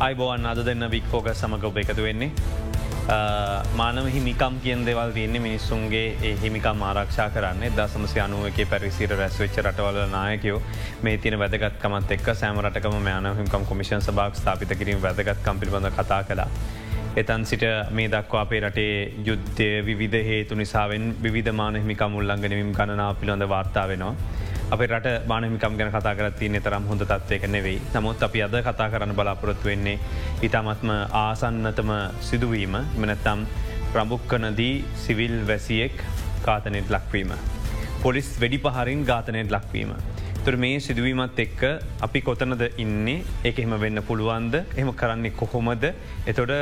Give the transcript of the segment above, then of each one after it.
අයිබෝවන් අද දෙන්න වික්‍ෆෝක සමඟ ඔබ එකතු වෙන්නේ. මානව හිමිකම් කියෙන් දෙවල් තියන්නේ මිනිස්සුන්ගේ ඒ හිමිකම් ආරක්ෂා කරන්න දසමසි අනුවක පැරිසිර රැස්වෙච්ච රටවල නායකයෝ මේ තින වැදගත්කමත් එක් සෑමරටකම මෑන හිකම් කොමිෂන් සභාක් ස්ථාපිත කිරීම වැදගත්කම් පිළිබඳ කතා කලා. එතන් සිට මේ දක්වා අපේ රටේ යුද්ධය විධ හේතු නිසාවෙන් විධමාන හිමිකම් උල්ලංගනීම ගණනා පිළොඳ වාර්තා වෙනවා. අප රට බානමිකම් ගැන කතා කරත්තින්නේ තරම් හොඳ තත්වයක නෙවෙයි නමුත් අපි අද කතා කරන්න බලාපොරොත්තු වෙන්නේ ඉතාමත්ම ආසන්නතම සිදුවීම මනැත්තම් ප්‍රමුක්කනදී සිවිල් වැසියෙක් කාතනෙට ලක්වීම. පොලිස් වැඩි පහරින් ගාතනයට ලක්වීම. තුර මේ සිදුවීමත් එක්ක අපි කොතනද ඉන්නේ එක එහෙම වෙන්න පුළුවන්ද එහම කරන්නේ කොහොමද එතොට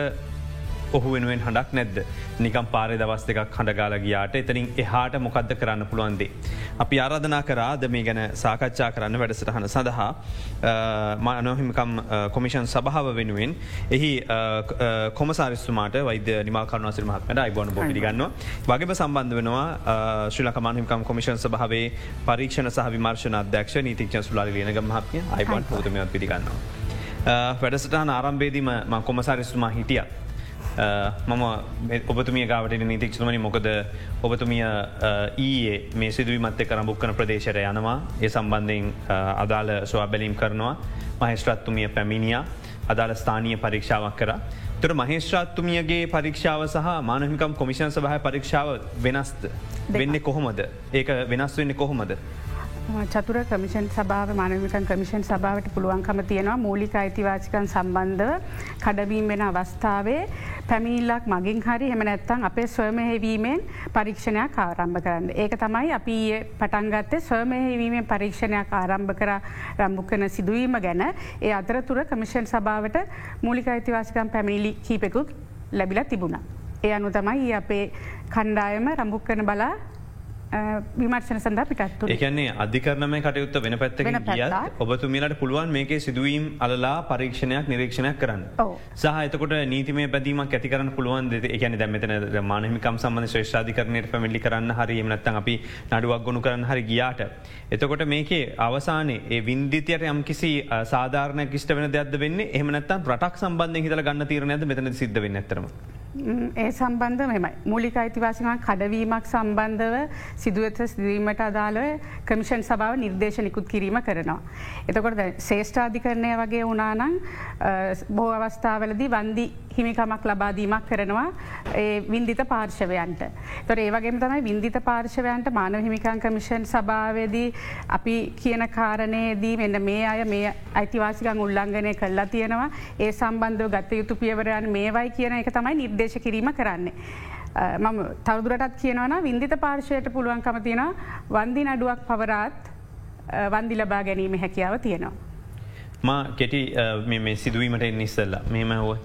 ඔහු වෙනුවෙන් හඬක් නැද්ද නිකම් පාරය දවස් දෙකක් හඬගාල ගියාට එතනින් එහාට මොකක්ද කරන්න පුළුවන්දේ. අපි ආරාධනා කරාද මේ ගැන සාකච්ඡා කරන්න වැඩසටහන සඳහා මනොහිමිකම් කොමිෂන් සභාව වෙනුවෙන් එහි කොමසාරිස්තුමාට වෛද්‍ය නිමාකරන සිරමහත්මට අයිබොන බොඩි ගන්න වගේම සම්බන්ධ වෙනවා ශ්‍රලකමානහිකම් කොමිෂන් සභාවේ පරීක්ෂණ සහ විමර්ශන අධ්‍යක්ෂ නීතික්ෂ සුලාලි ලියනග මහත්ය අයිබන් හතුමත් පිළිගන්නවා. වැඩසටහන ආරම්භේදීම කොමසාරිස්තුමා හිටියත්. මම ඔබතුමිය ගාවට නීතික්ෂමනි මොකද ඔබතුමිය ඊයේ මේ සිදුවීමත්ය කරම්බුක්කන ප්‍රදේශයට යනවා. ඒ සම්බන්ධයෙන් අදාළ ස්වා බැලීම් කරනවා මහිස්ත්‍රත්තුමිය පැමිණිය. අදාළ ස්ථානීය පරීක්ෂාවක් කර. තුර මහේශ්‍රාත්තුමියගේ පරීක්ෂාව සහ මානහිකම් කොමිෂන් සභහ පරීක්ෂාව වෙනස්ද? වෙන්නේ කොහොමද? ඒක වෙනස් වෙන්නේ කොහොමද. චතුර කමිෂන් සභාව මානවිකන් කමිෂන් සභාවට පුළුවන්කම තියෙනවා මූලික අයිතිවාසිකන් සම්බන්ධව කඩවීම් වෙන අවස්ථාවේ පැමිල්ලක් මගින් හරි හෙම නැත්තං අපේ ස්වමහෙවීමෙන් පරීක්ෂණයක් ආරම්භ කරන්න. ඒක තමයි අපි පටන්ගත්තේ ස්වමහෙවීමෙන් පරීක්ෂණයක් ආරම්භ කර රම්භුකන සිදුවීම ගැන ඒ අතරතුර කමිෂන් සභාවට මූලික අයිතිවාසිකම් පැමිණිලි කීපෙකුත් ලැබිල තිබුණ. ඒ අනු තමයි අපේ කණ්ඩායම රම්භුක් කරන බලා විමර්ශන සඳ පිටත්තු එකන්නේ අධිකරනම කටයුත්ත වෙන පැත්ත ගිය ඔබතුමිලට පුළුවන් මේක සිදුවීම් අලලා පරීක්ෂණයක් නිරීක්ෂණයක් කරන්න. සහ එතකොට නීතිම පැදීම ඇතිකරන පුළුවන් එකන දැමතන මානමිකම් සම්බඳ ශ්‍රේෂාධිකරනයට පැමිලි කරන්න හරි එමනත්තන් අපි නඩුවක් ගොුණු කරන්න හරි ගියාට. එතකොට මේකේ අවසානයේ ඒ වින්දිතයට යම් කිසි සාධාරණ කිෂ්ට වෙන දෙයක් වෙන්න? එහමනත්තන් රටක් සම්බන්ධය හිතල ගන්න තීරණයද මෙතන සිද්ධ වෙන්න ඇතරම. ඒ සම්බන්ධ මෙමයි මූලික අයිතිවාසිකන් කඩවීමක් සම්බන්ධව සිදුවත සිදීමට අදාළව කමිෂන් සභාව නිර්දේශනිකුත් කිරීම කරනවා. එතකොට ශේෂ්ඨාධිකරණය වගේ වනානං බෝ අවස්ථාවලදී වන්දි හිමිකමක් ලබාදීමක් කරනවා ඒ වින්දිත පාර්ශවයන්ට. තොර ඒවගේම තමයි වින්දිත පාර්ශවයන්ට මානව හිමිකන් කමිෂන් සභාවදී අපි කියන කාරණයේදී මෙන්න මේ අය මේ අයිතිවාසිකං උල්ලංඝනය කල්ලා තියෙනවා ඒ සම්බන්ධව ගත යුතු පියවරයන් මේවයි කියන එක තමයි නිර්දේශ කිරීම කරන්නේ. මම තවදුරටත් කියනවන වින්දිත පාර්ශයට පුළුවන්කම තියෙන වන්දි නඩුවක් පවරාත් වන්දි ලබා ගැනීම හැකියාව තියෙනවා. මා කෙටි මේ සිදුවීමට එනිස්සල්ලා මෙම හෝ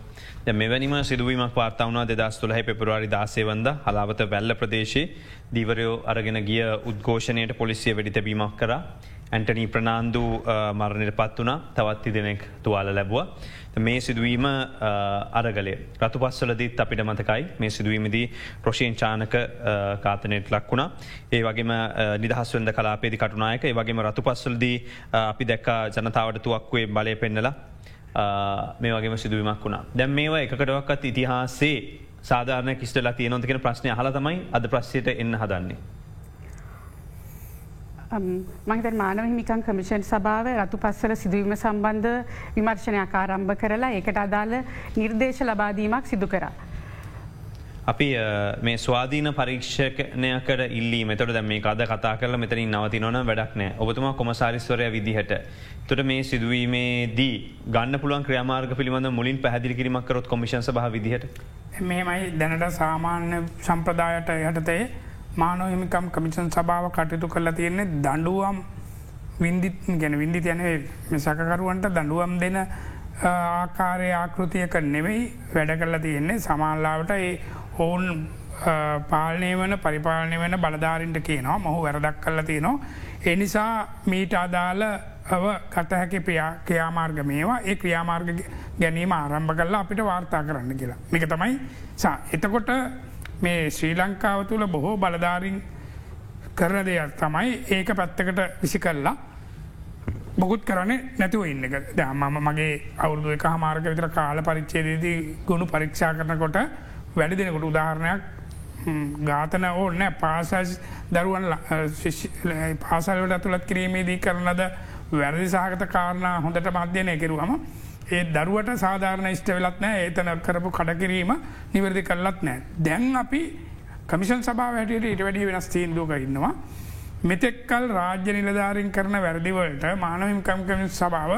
මෙවැනිම සිදුවීමක් වාර්තාවනා දෙදස් තුළහ පෙපරවාරි දාසේවන්ද හලාවත වැල්ල ප්‍රදේශයේ දීවරයෝ අරගෙන ගිය උද්ඝෝෂණයට පොලිසිය වැඩි තැබීමක් කර ඇන්ටනී ප්‍රනාන්දු මරණයට පත් වනා තවත්ති දෙනෙක් තුවාල ලැබවා. මේ සිදුවීම අරගලේ රතු පස්සලදීත් අපිට මතකයි මේ සිදුවීමදී ප්‍රශයෙන් චානක කාතනයට ලක් වුණා. ඒ වගේම නිදහස්වද කලාපේදි කටුනායක ඒ වගේම රතු පස්සලදී අපි දැක්ක ජනතාවට තුවක්වේ බලය පෙන්නලා මේ වගේම සිදුවීමක් වුණා. දැම් මේවා එකකටවක්කත් ඉතිහාසේ සාධාරන කිස්ටලා තියනොතිකෙන ප්‍රශ්නය හලතමයි අද ප්‍රශ්යට එන්න හදන්නේ. මහිත මානව හිමිකන් කමිෂන් සභාව රතු පස්සල සිදුවීම සම්බන්ධ විමර්ශනයක් ආරම්භ කරලා ඒකට අදාළ නිර්දේශ ලබාදීමක් සිදු කර. අපි මේ ස්වාධීන පරීක්ෂණයකට ඉල්ලී මෙතට දැ මේ අද කතා කරල මෙතනින් නවති නොන වැඩක් නෑ ඔබතුම කොමසාරිස්වරය විදිහට. තුට මේ සිදුවීමේදී ගන්න පුළුවන් ක්‍රමාර්ග පිළිබඳ මුලින් පැදිලි කිරීමක් කරොත් කොමිෂන් සහ විදිහට. මෙමයි දැනට සාමාන්‍ය සම්ප්‍රදායට යටතේ මානෝ හිමිකම් කමිෂන් සභාව කටයුතු කරලා තියෙන්නේ දඩුවම් විින්දිත් ගැන විින්දි යන සකකරුවන්ට දඩුවම් දෙන ආකාරය ආකෘතියක නෙවෙයි වැඩ කරලා තියෙන්නේ සමාල්ලාවට ඒ ඔවුන් පාලනය වන පරිපාලනය වන බලධාරින්ට කියනවා මොහු වැරදක් කල්ල තියෙනවා. එනිසා මීට අදාළ කටහැකි ප්‍රයා ක්‍රියාමාර්ග මේවා ඒ ක්‍රියාමාර්ග ගැනීම ආරම්භ කල්ලා අපිට වාර්තා කරන්න කියලා. මේක තමයි සා එතකොට මේ ශ්‍රී ලංකාව තුළ බොහෝ බලධාරින් කරන දෙයක් තමයි ඒක පැත්තකට විසි කල්ලා බොකුත් කරන්නේ නැතිව ඉන්න එක. මම මගේ අවුරුදු එක හමාරක විතර කාල පරිච්චේදේදී ගුණු පරීක්ෂා කරනකොට වැඩි දෙනකොට උදාහරණයක් ගාතන ඕන්න පාසස් දරුවන් පාසල්වට ඇතුළත් කිරීමේදී කරනද වැරදි සහගත කාරණා හොඳට මධ්‍යනය කෙරුවම ඒ දරුවට සාධාරණ ඉෂ්ට වෙලත් නෑ ඒතන කරපු කඩකිරීම නිවැරදි කරලත් නෑ. දැන් අපි කමිෂන් සභාව හැටියට ඉට වැඩි වෙනස් තීන්දුවක ඉන්නවා. මෙතෙක්කල් රාජ්‍ය නිලධාරින් කරන වැරදිවලට මානවහිම්කම්කමින් සභාව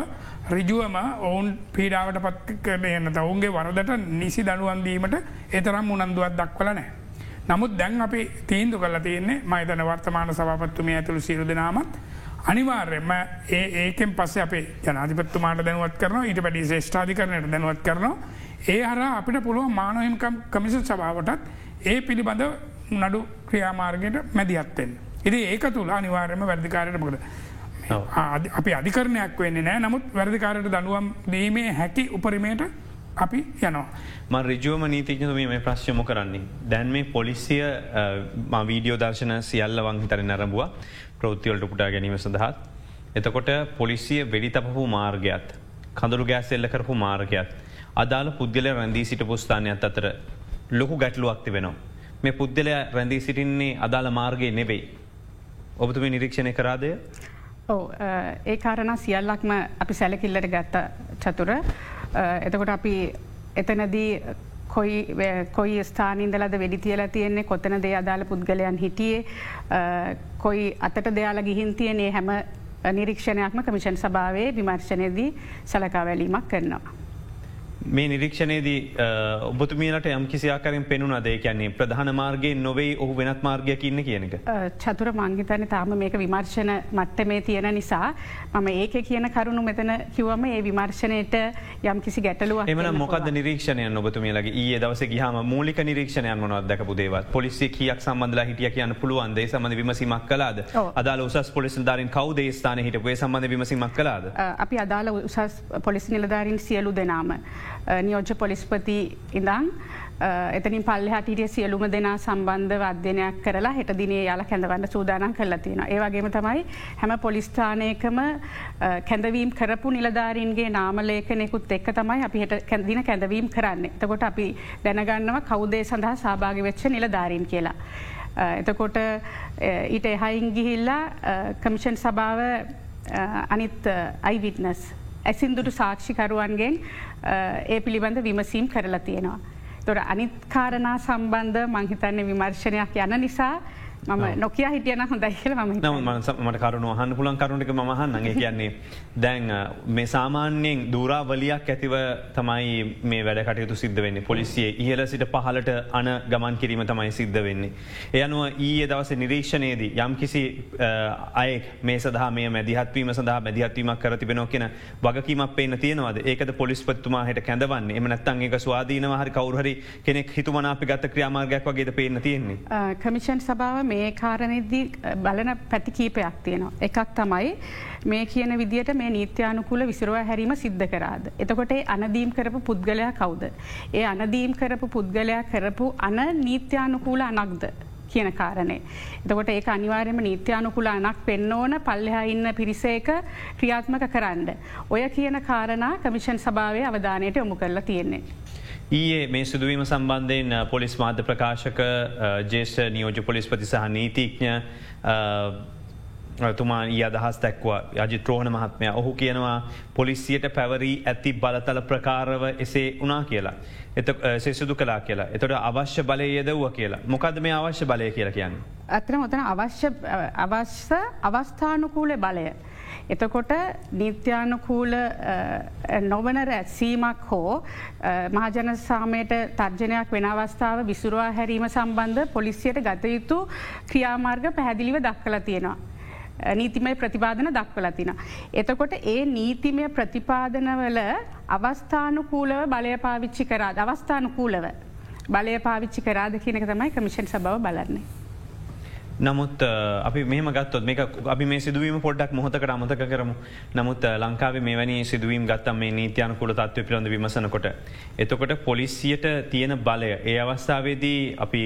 රිජුවම ඔවුන් පීඩාවට පත් කරන එන්නත ඔවුන්ගේ වරදට නිසි දනුවන්දීමට එතරම් උනන්දුවත් දක්වල නෑ. නමුත් දැන් අපි තීන්දු කල තියන්නේ මයිතන වර්තමාන සභපත්තුමිය ඇතුළු සිරු දෙනාමත් අනිවාර්යම ඒ ඒකෙන් පස්සේ අපේ ජනාධිපත්තුමාට දැනුවත් කරන ඊට පැඩි ශේෂ්ඨාධිකරණයට දැනුවත් කරනවා. ඒ හර අපිට පුළුව මානොහිම්කම් කමිස සභාවටත් ඒ පිළිබඳ නඩු ක්‍රියාමාර්ගයට මැදිහත්තෙන්. ඉදි ඒක තුළ අනිවාර්යම වැර්දිකාරයට මොකද. අපි අධිකරණයක් වෙන්නේ නෑ නමුත් වැරදිකාරයට දනුවම් දීමේ හැකි උපරිමයට අපි යනවා. ම රජුවම නීතිකතුම මේ ප්‍රශ්යම කරන්නේ. දැන් මේ පොලිසිය වීඩියෝ දර්ශන සියල්ල වංහිතර නැරඹවා ප්‍රෘතිවලට උපුටා ගැනීම සඳහත්. එතකොට පොලිසිය වෙඩි තපපු මාර්ගයත්. කඳුරු ගෑස් එල්ල කරපු මාර්ගයත්. අදාළ පුද්ගල රැඳී සිට පුස්ථානයත් අතර ලොකු ගැටලුවක්ති වෙනවා. මේ පුද්ගලය රැඳී සිටින්නේ අදාළ මාර්ගය නෙවෙයි. ඔබතුම නිරීක්ෂණය කරාදය? ඕ ඒ කාරණ සියල්ලක්ම අපි සැලකිල්ලට ගත්ත චතුර. එතකොට අපි එතනදී කොයි කොයි ස්ථානින්දලද වෙඩි තියල තියෙන්නේ කොතන දේ අදාළ පුද්ගලයන් හිටියේ කොයි අතට දෙයාල ගිහින් තියනේ හැම නිරීක්ෂණයක්ම කමිෂන් සභාවේ විමර්ශනයදී සලකා වැලීමක් කරනවා. මේ නිරීක්ෂණයේදී ඔබතුමීලට යම් කිසියාකරින් පෙනුනද කියන්නේ ප්‍රධාන මාර්ගයේ නොවේ ඔහු වෙනත් මාර්ගයක් ඉන්න කියනක. චතුර මංගිතන තාම මේක විමර්ශන මට්ටමේ තියෙන නිසා මම ඒක කියන කරුණු මෙතන කිවම ඒ විමර්ශනයට යම් කිසි ගැටලුව එමන මොකද නිරීක්ෂණයන් ඔබතුමීලගේ ඒ දවස ගහම මූලික නිරීක්ෂණයන් මොනවත් දැකපු දේවත් පොලිසි කියක් සම්බඳලා හිටිය කියන්න පුළුවන් දේ? සමඳ විමසිමක් කලාද අදාල උසස් පොලිස් දාරින් කවදේ ස්ථාන හිටපුේ? සම්බඳ විමසිමක් කලාද. අපි අදාල උසස් පොලිස් නිලධාරින් සියලු දෙනාම. නියෝජ්‍ය පොලිස්පති ඉඳං එතනින් පල්ලහටිටිය සියලුම දෙනා සම්බන්ධ වධ්‍යනයක් කරලා හෙට දිනේ යාල කැඳවන්න සූදානම් කරලා තියෙන. ඒවගේම තමයි හැම පොලිස්ථානයකම කැඳවීම් කරපු නිලධාරීන්ගේ නාමලේකනෙකුත් එක් තමයි අපි හට කැදින කැඳවීම් කරන්න. එතකොට අපි දැනගන්නව කවුදේ සඳහා සභාග වෙච්ච නිලධාරීන් කියලා. එතකොට ඊට එහයින් ගිහිල්ලා කමිෂන් සභාව අනිත් අයිවිටනස් ඇසින්දුට සාක්ෂිකරුවන්ගෙන් ඒ පිළිබඳ විමසීම් කරලා තියෙනවා. තොර අනිත්කාරණා සම්බන්ධ මංහිතන්න විමර්ශනයක් යන නිසා මම නොකිය හිටියන හොඳයි කියල ම මට කරුණු අහන්න පුලන් කරුණක මහන්නගේ කියන්නේ දැන් මේ සාමාන්‍යයෙන් දූරාවලියක් ඇතිව තමයි මේ වැඩ කටයුතු සිද්ධ වෙන්නේ. පොලිසිය ඉහල සිට පහලට අන ගමන් කිරීම තමයි සිද්ධ වෙන්නේ. එයනුව ඊයේ දවස නිරීක්ෂණයේදී යම් කිසි අය මේ සඳහා මේ මැදිහත්වීම සඳහා මැදිහත්වීමක් කර තිබෙනෝ කියෙන වගකීමක් පේන තියෙනවද? ඒකද පොලිස්පත්තුමා හට කැඳවන්න. එම නැත්තන් ඒක ස්වාධීනව හරි කවරුහරි කෙනෙක් හිතුමනාපි ගත ක්‍රියාමාර්ගයක් වගේද පේන තියෙන්නේ. කමිෂන් සභාව මේ කාරණෙදී බලන පැති කීපයක් තියෙනවා. එකක් තමයි මේ කියන විදිට මේ නීත්‍යානුකූල විසිරුව හැරීම සිද්ධ කරාද. එතකොට අනදීම් කරපු පුද්ගලයා කවුද. ඒ අනදීම් කරපු පුද්ගලයා කරපු අන නීත්‍යානුකූල අනක්ද. කියන කාරණය. එතකොට ඒ අනිවාර්යම නීත්‍යානුකුල අනක් පෙන්න ඕන පල්ලෙහා ඉන්න පිරිසේක ක්‍රියාත්මක කරන්න. ඔය කියන කාරණා කමිෂන් සභාවය අවධානයට යොමු කරලා තියෙන්නේ. ඊයේ මේ සිදුවීම සම්බන්ධයෙන් පොලිස් මාධ්‍ය ප්‍රකාශක ජේෂ නියෝජ පොලිස්පති සහ නීතිඥ තුමා ඒ අදහස් දැක්වා යජිත්‍රෝහණ මහත්මය ඔහු කියනවා පොලිසියට පැවරී ඇති බලතල ප්‍රකාරව එසේ උනා කියලා. එත සෙසුදු කලා කියලා එතොට අවශ්‍ය බලය යෙදව්ව කියලා මොකද මේ අවශ්‍ය බලය කියලා කියන්න. අතන මොතන අවශ්‍ය අවශ්‍ය අවස්ථානුකූල බලය. එතකොට නිත්‍යානුකූල නොවන රැත්සීමක් හෝ මහජන සාමයට තර්ජනයක් වෙන අවස්ථාව විසුරවා හැරීම සම්බන්ධ පොලිසියට ගතයුතු ක්‍රියාමාර්ග පැහැදිලිව දක්කල තියෙනවා. නීතිමය ප්‍රතිපාදන දක්වල තින. එතකොට ඒ නීතිමය ප්‍රතිපාදනවල අවස්ථානුකූලව බලය පාවිච්චි කරාද අවස්ථානුකූලව බලය පාවිච්චි කරාද කියනක තමයි කමිෂන් සබව බලන්නේ. නමුත් අපි මෙම ගත්තොත් මේ අපි මේ සිදුවීම පොඩ්ඩක් මොහොතකට අමතක කරමු නමුත් ලංකාවේ මෙවැනි සිදුවීම් ගත්තම් මේ නීතියන කුල තත්ව පිළඳ විමසනකොට. එතකොට පොලිසියට තියෙන බලය ඒ අවස්ථාවේදී අපි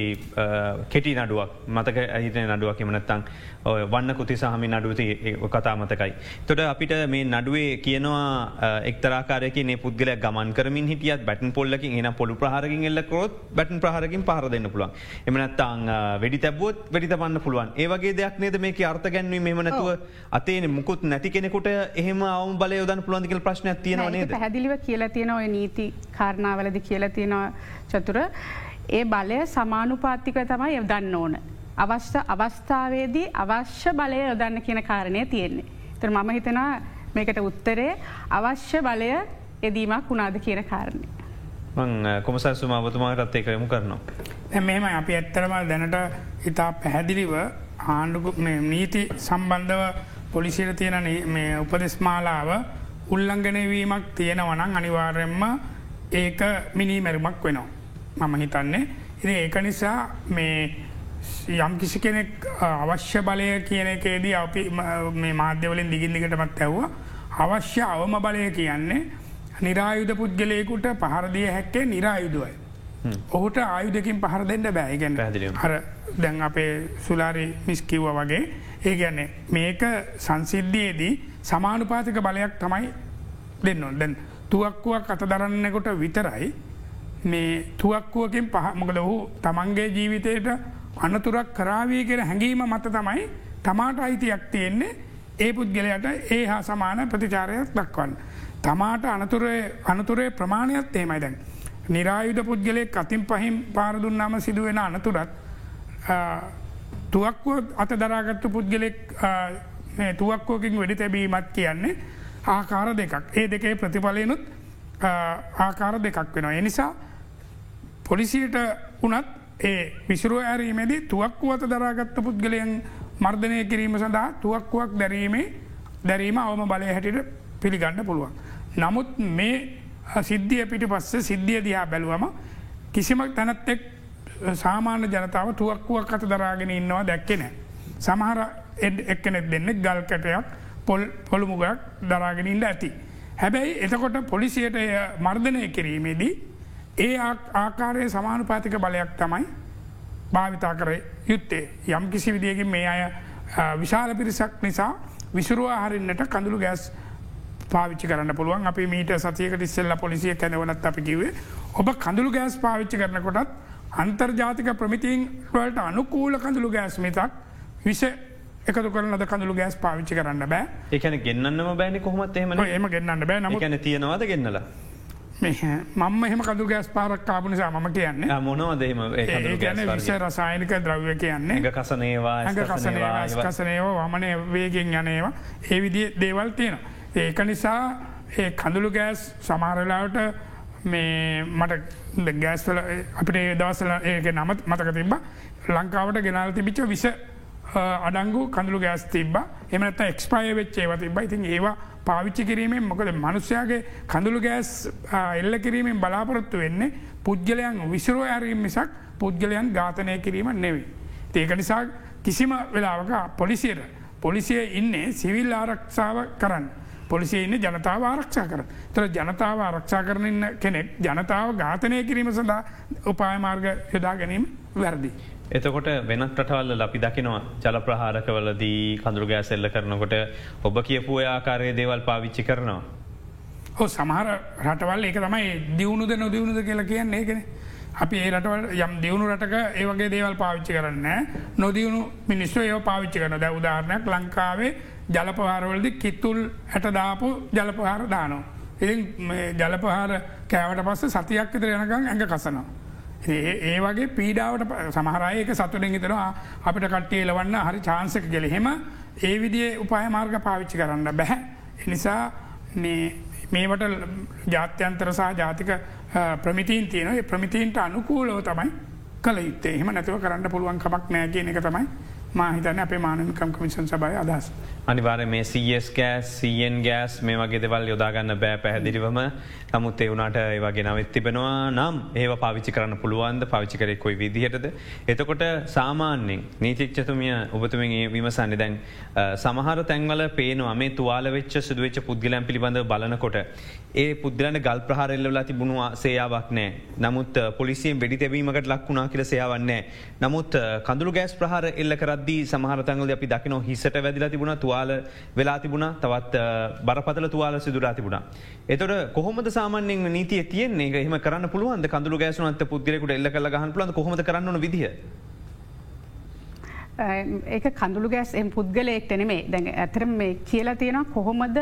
කෙටි නඩුවක් මතක ඇහිත නඩුවක් එමනත්තං වන්න කුති සහමි නඩුවති කතා මතකයි. තොට අපිට මේ නඩුවේ කියනවා එක්තරාකාරයක නේ පුද්ගල ගමන් කරමින් හිටියත් බැටන් පොල්ලකින් එන පොළු ප්‍රහරකින් එල්ලකොත් බැටන් ප්‍රහරකින් පහර දෙන්න පුළුවන් එමනත්තං වැඩි තැබුවත් වැඩි තබන්න පුළුවන් ඒවගේ දෙයක් නේද මේක අර්ථ ගැන්වීම මෙම නැතුව අතේ මුකුත් නැති කෙනෙකුට එහෙම අවම් බල යොදන් පුළුවන්දිකල් ප්‍රශ්නයක් තියෙනවනේද හැදිලිව කියලා තියෙන ඔය නීති කාරණාවලද කියලා තියෙනවා චතුර ඒ බලය සමානුපාතික තමයි යොදන්න ඕන. අවශ්‍ය අවස්ථාවේදී අවශ්‍ය බලය යොදන්න කියන කාරණය තියෙන්නේ. තර මම හිතනවා මේකට උත්තරේ අවශ්‍ය බලය එදීමක් වුණාද කියන කාරණය. කොමසල්සුම අවතුමාටත් ඒකයමු කරනවා. මෙම අපි ඇත්තරම දැනට ඉතා පැහැදිලිව ආණ්ඩු නීති සම්බන්ධව පොලිසිර තියෙන මේ උපදෙස්මාලාව උල්ලංගනවීමක් තියෙනවනං අනිවාර්යෙන්ම ඒක මිනිමැරුමක් වෙනවා. මම හිතන්නේ. ඉ ඒක නිසා මේ යම් කිසි කෙනෙක් අවශ්‍ය බලය කියන එකේදී අපි මේ මාධ්‍යවලින් දිගින්දිකටමත් ඇව්ව අවශ්‍ය අවම බලය කියන්නේ නිරායුධ පුද්ගලයකුට පහරදිය හැක්කේ නිරායුදුවයි. ඔහුට ආයුදකින් පහර දෙන්න බෑගැන හර දැන් අපේ සුලාරි මිස්කිව්ව වගේ. ඒ ගැන්නේ මේක සංසිද්ධියයේදී සමානුපාතික බලයක් තමයි දෙන්න දැන් තුවක්කුවක් අත දරන්නෙකොට විතරයි මේ තුවක්කුවකින් පහමකද ඔහු තමන්ගේ ජීවිතයට අනතුරක් කරාවී කියෙන හැඟීම මත තමයි තමාට අයිතියක් තියෙන්නේ. ඒ පුද්ගලයට ඒ හා සමාන ප්‍රතිචාරයක් දක්වන්න. තමාට අනතුරේ ප්‍රමාණයක් ඒමයි දැන්. නිරායුධ පුද්ගලෙක් අතින් පහින් පාරදුන්නාම සිදුවෙන අනතුරත් තුවක්ව අත දරාගත්තු පුද්ගලෙක් තුවක්කෝකින් වැඩි තැබීමත් කියන්නේ ආකාර දෙකක්. ඒ දෙකේ ප්‍රතිඵලයනුත් ආකාර දෙකක් වෙනවා. එනිසා පොලිසියට වනත් ඒ විසුරුව ඇරීමේදී තුවක්කු අත දරාගත්ත පුද්ගලයන් මර්ධනය කිරීම සඳහා තුවක්කුවක් දැරීමේ දැරීම අවම බලය හැටිට පිළිගන්න පුළුවන්. නමුත් මේ සිද්ධිය පිටි පස්ස සිද්ධිය දිහා බැලුවම කිසිම තැනත්තෙක් සාමාන්‍ය ජනතාව තුවක්කුවක් අත දරාගෙන ඉන්නවා දැක්කෙන. සමහර එක්කනෙත් දෙන්නෙ ගල් කැටයක් පොල් පොළුමුගක් දරාගෙන ඉන්න ඇති. හැබැයි එතකොට පොලිසියට මර්ධනය කිරීමේදී ඒ ආකාරය සමානුපාතික බලයක් තමයි භාවිතා කර යුත්තේ යම් කිසි විදිියකින් මේ අය විශාල පිරිසක් නිසා විසුරුවා හරින්නට කඳුළු ගෑස් පාවිච්චි කරන්න පුළුවන්. අපි මීට සතියක ඉස්සෙල්ල පොලිසිය කැනවනත් අපි කිවේ ඔබ කඳුළු ගෑස් පාවිච්චි කරනකොටත් අන්තර්ජාතික ප්‍රමිතින් වලට අනුකූල කඳුළු ගෑස් මිතක් විෂ එකතු කරනද කඳුළු ගෑස් පාවිච්චි කරන්න බෑ. එකන ගන්නම බෑන කොහොමත් එහම එම ගන්නන්න බෑ. නම ගැන තියෙනවාද ගෙන්නලා? මම එහම කදු ගෑස් පාරක් කාපු නිසා මම කියන්න. මොනවදම ගැන විෂ රසායනික ද්‍රව්‍ය කියන්නේ. කසනේවා කසනේවා කසනේවා වමනය වේගෙන් යනේවා ඒ විදි දේවල් තියෙනවා. ඒක නිසා ඒ කඳුළු ගෑස් සමාරලාවට මේ මට ගෑස්වල අපිට දවසල ඒක නමත් මතක තිබ ලංකාවට ගෙනල් තිබිච්ච විස අඩංගු කඳුළු ගෑස් තිබ එමනත එක්ස්පාය වෙච්චේ තිබ ඉතින් ඒවා පාවිච්චි කිරීමෙන් මොකද මනුස්්‍යයාගේ කඳුළු ගෑස් එල්ල කිරීමෙන් බලාපොරොත්තු වෙන්නේ පුද්ගලයන් විසිරුව ඇරීම මිසක් පුද්ගලයන් ඝාතනය කිරීම නෙවී. ඒක නිසා කිසිම වෙලාවක පොලිසියට පොලිසිය ඉන්නේ සිවිල් ආරක්ෂාව කරන්න. පොලිසිය ඉන්න ජනතාව ආරක්ෂා කර. තර ජනතාව ආරක්ෂා කරනන්න කෙනෙක් ජනතාව ඝාතනය කිරීම සඳහා උපායමාර්ග යොදා ගැනීම වැරදි. එතකොට වෙනත් රටවල්ල අපි දකිනවා ජල ප්‍රහාරකවලදී කඳුරුගෑ සෙල්ල කරනකොට ඔබ කියපු ආකාරය දේවල් පාවිච්චි කරනවා. හෝ සමහර රටවල් ඒක තමයි දියුණුද නොදියුණුද කියලා කියන්නේ ඒකෙන. අපි ඒ රටවල් යම් දියුණු රටක ඒවගේ දේවල් පාවිච්චි කරන්න නොදියුණු මිනිස්සු ඒ පාවිච්චි කරන ද උදාහරණයක් ලංකාවේ ජලපහාරවලදි කිත්තුල් හැටදාපු ජලපහාර දානෝ. ඉති ජලපහාර කෑවට පස්ස සතියක් විතර යනකං ඇඟ කසනවා. ඒ වගේ පීඩාවට සමහරයක සතුරෙන් හිතනවා අපිට කට්ටිය ලවන්න හරි චාන්සක ගෙලහෙම ඒ විදිේ උපාය මාර්ග පාවිච්චි කරන්න බැහැ. එනිසා මේවට ජාත්‍යන්තර සහ ජාතික ප්‍රමිතීන් තියන ප්‍රමිතීන්ට අනුකූලව තමයි කළ යුත්තේ එහම නැතුව කරන්න පුළුවන් කමක් නෑ කියන එක තමයි මාහිතන අපේ මානමිකම් කමිෂන් සබයි අදහස්. අනිවාර මේ CS ගෑස් සන් ගෑස් මේ වගේ දෙවල් යොදාගන්න බෑ පැහැදිලිවම නමුත් එවුණට ඒවගේ නවත් තිබෙනවා නම් ඒ පාවිචි කරන්න පුළුවන්ද පවිචි කරෙ කොයි විදිහටද. එතකොට සාමාන්‍යෙන් නීතික්ෂතුමිය ඔබතුමින් විමසන්න දැන් සමහර තැන්වල පේනවා මේ තුවාල වෙච්ච සිදුවච්ච පුද්ගලන් පිළිබඳ බලනකොට. ඒ පුද්ගලට ගල් ප්‍රහරෙල්ලලා තිබුණවා සේයාවක් නෑ නමුත් පොලිසියෙන් වෙඩි තැබීමකට ලක්වුණා කියල සේයාවන්නේ. නමුත් කඳු ගෑස් ප්‍රහර එල්ල කරද්දී සමහරතංගල අපි දකින හිසට වැදිලා තිබුණ තුවා තුවාල වෙලා තිබුණ තවත් බරපතල තුවාල සිදුරා තිබුණ. එතොට කොහොමද සාමානෙන් නීතිය තියන්නේ එහම කරන්න පුළුවන් කඳු ගෑසුනත් පුද්ගලෙකුට එල්ල කල ගහන් පුලන් කොහොම කරන්න විදිහ. ඒක කඳුළු ගෑස් එම් පුද්ගලයෙක්ට නෙමේ දැන් ඇතරම මේ කියලා තියෙනවා කොහොමද?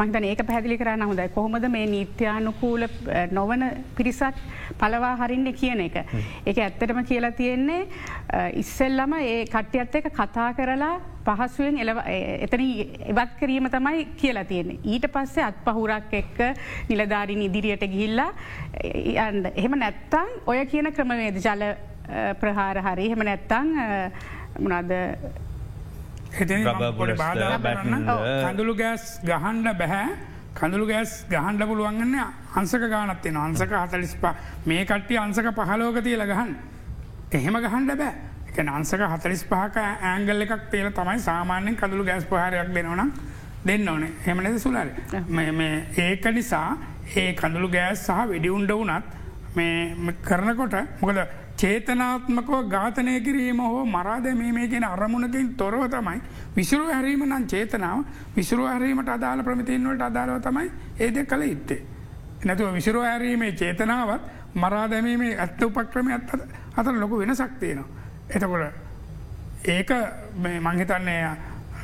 මංතන ඒක පැදිලි කරන්න හොඳයි. කොහොමද මේ නීත්‍යානුකූල නොවන පිරිසක් පලවා හරින්න කියන එක. ඒක ඇත්තටම කියලා තියෙන්නේ ඉස්සෙල්ලම ඒ කට්ටියත් එක කතා කරලා පහසුවෙන් එතන එවත් කිරීම තමයි කියලා තියෙන්නේ. ඊට පස්සේ අත් පහුරක් එක්ක නිලධාරින් ඉදිරියට ගිහිල්ලා එහෙම නැත්තං ඔය කියන ක්‍රමවේද? ජල ප්‍රහාර හරි. එහෙම නැත්තං මොනද කඳුළු ගෑස් ගහන්ඩ බැහැ කඳුළු ගෑස් ගහන්ඩ පුළුවන්ගන්න අන්සක ගානත්තින අන්සක හතලිස්පා මේ කට්ටි අන්සක පහලෝක තියල ගහන් එහෙම ගහන්ඩ බෑ. එක අන්සක හතලිස් පහක ඇංගල් එකක් තේල තමයි සාමාන්‍යෙන් කඳුළු ගෑස් පහරයක් දෙනවනම් දෙන්න ඕනේ. හෙමනද සුලාර ඒක නිසා ඒ කඳුළු ගෑස් සහ වෙඩිඋන්ඩ වනත් මේ කරනකොට මොකද චේතනාත්මකව ඝාතනය කිරීම හෝ මරාදැමීමේ ගෙන අරමුණකින් තොරව තමයි විසුරු හැරීම නම් චේතනාව විසුරු හැරීමට අදාළ ප්‍රමිතින්වලට අදාළව තමයි ඒද කළ ඉත්තේ. නැතුව විසුරු හැරීමේ චේතනාවත් මරාදැමීමේ ඇත්ත උපක්‍රම ඇත් අතර ලොකු වෙන සක්තියනවා. එතකොට ඒක මංහිතන්නේ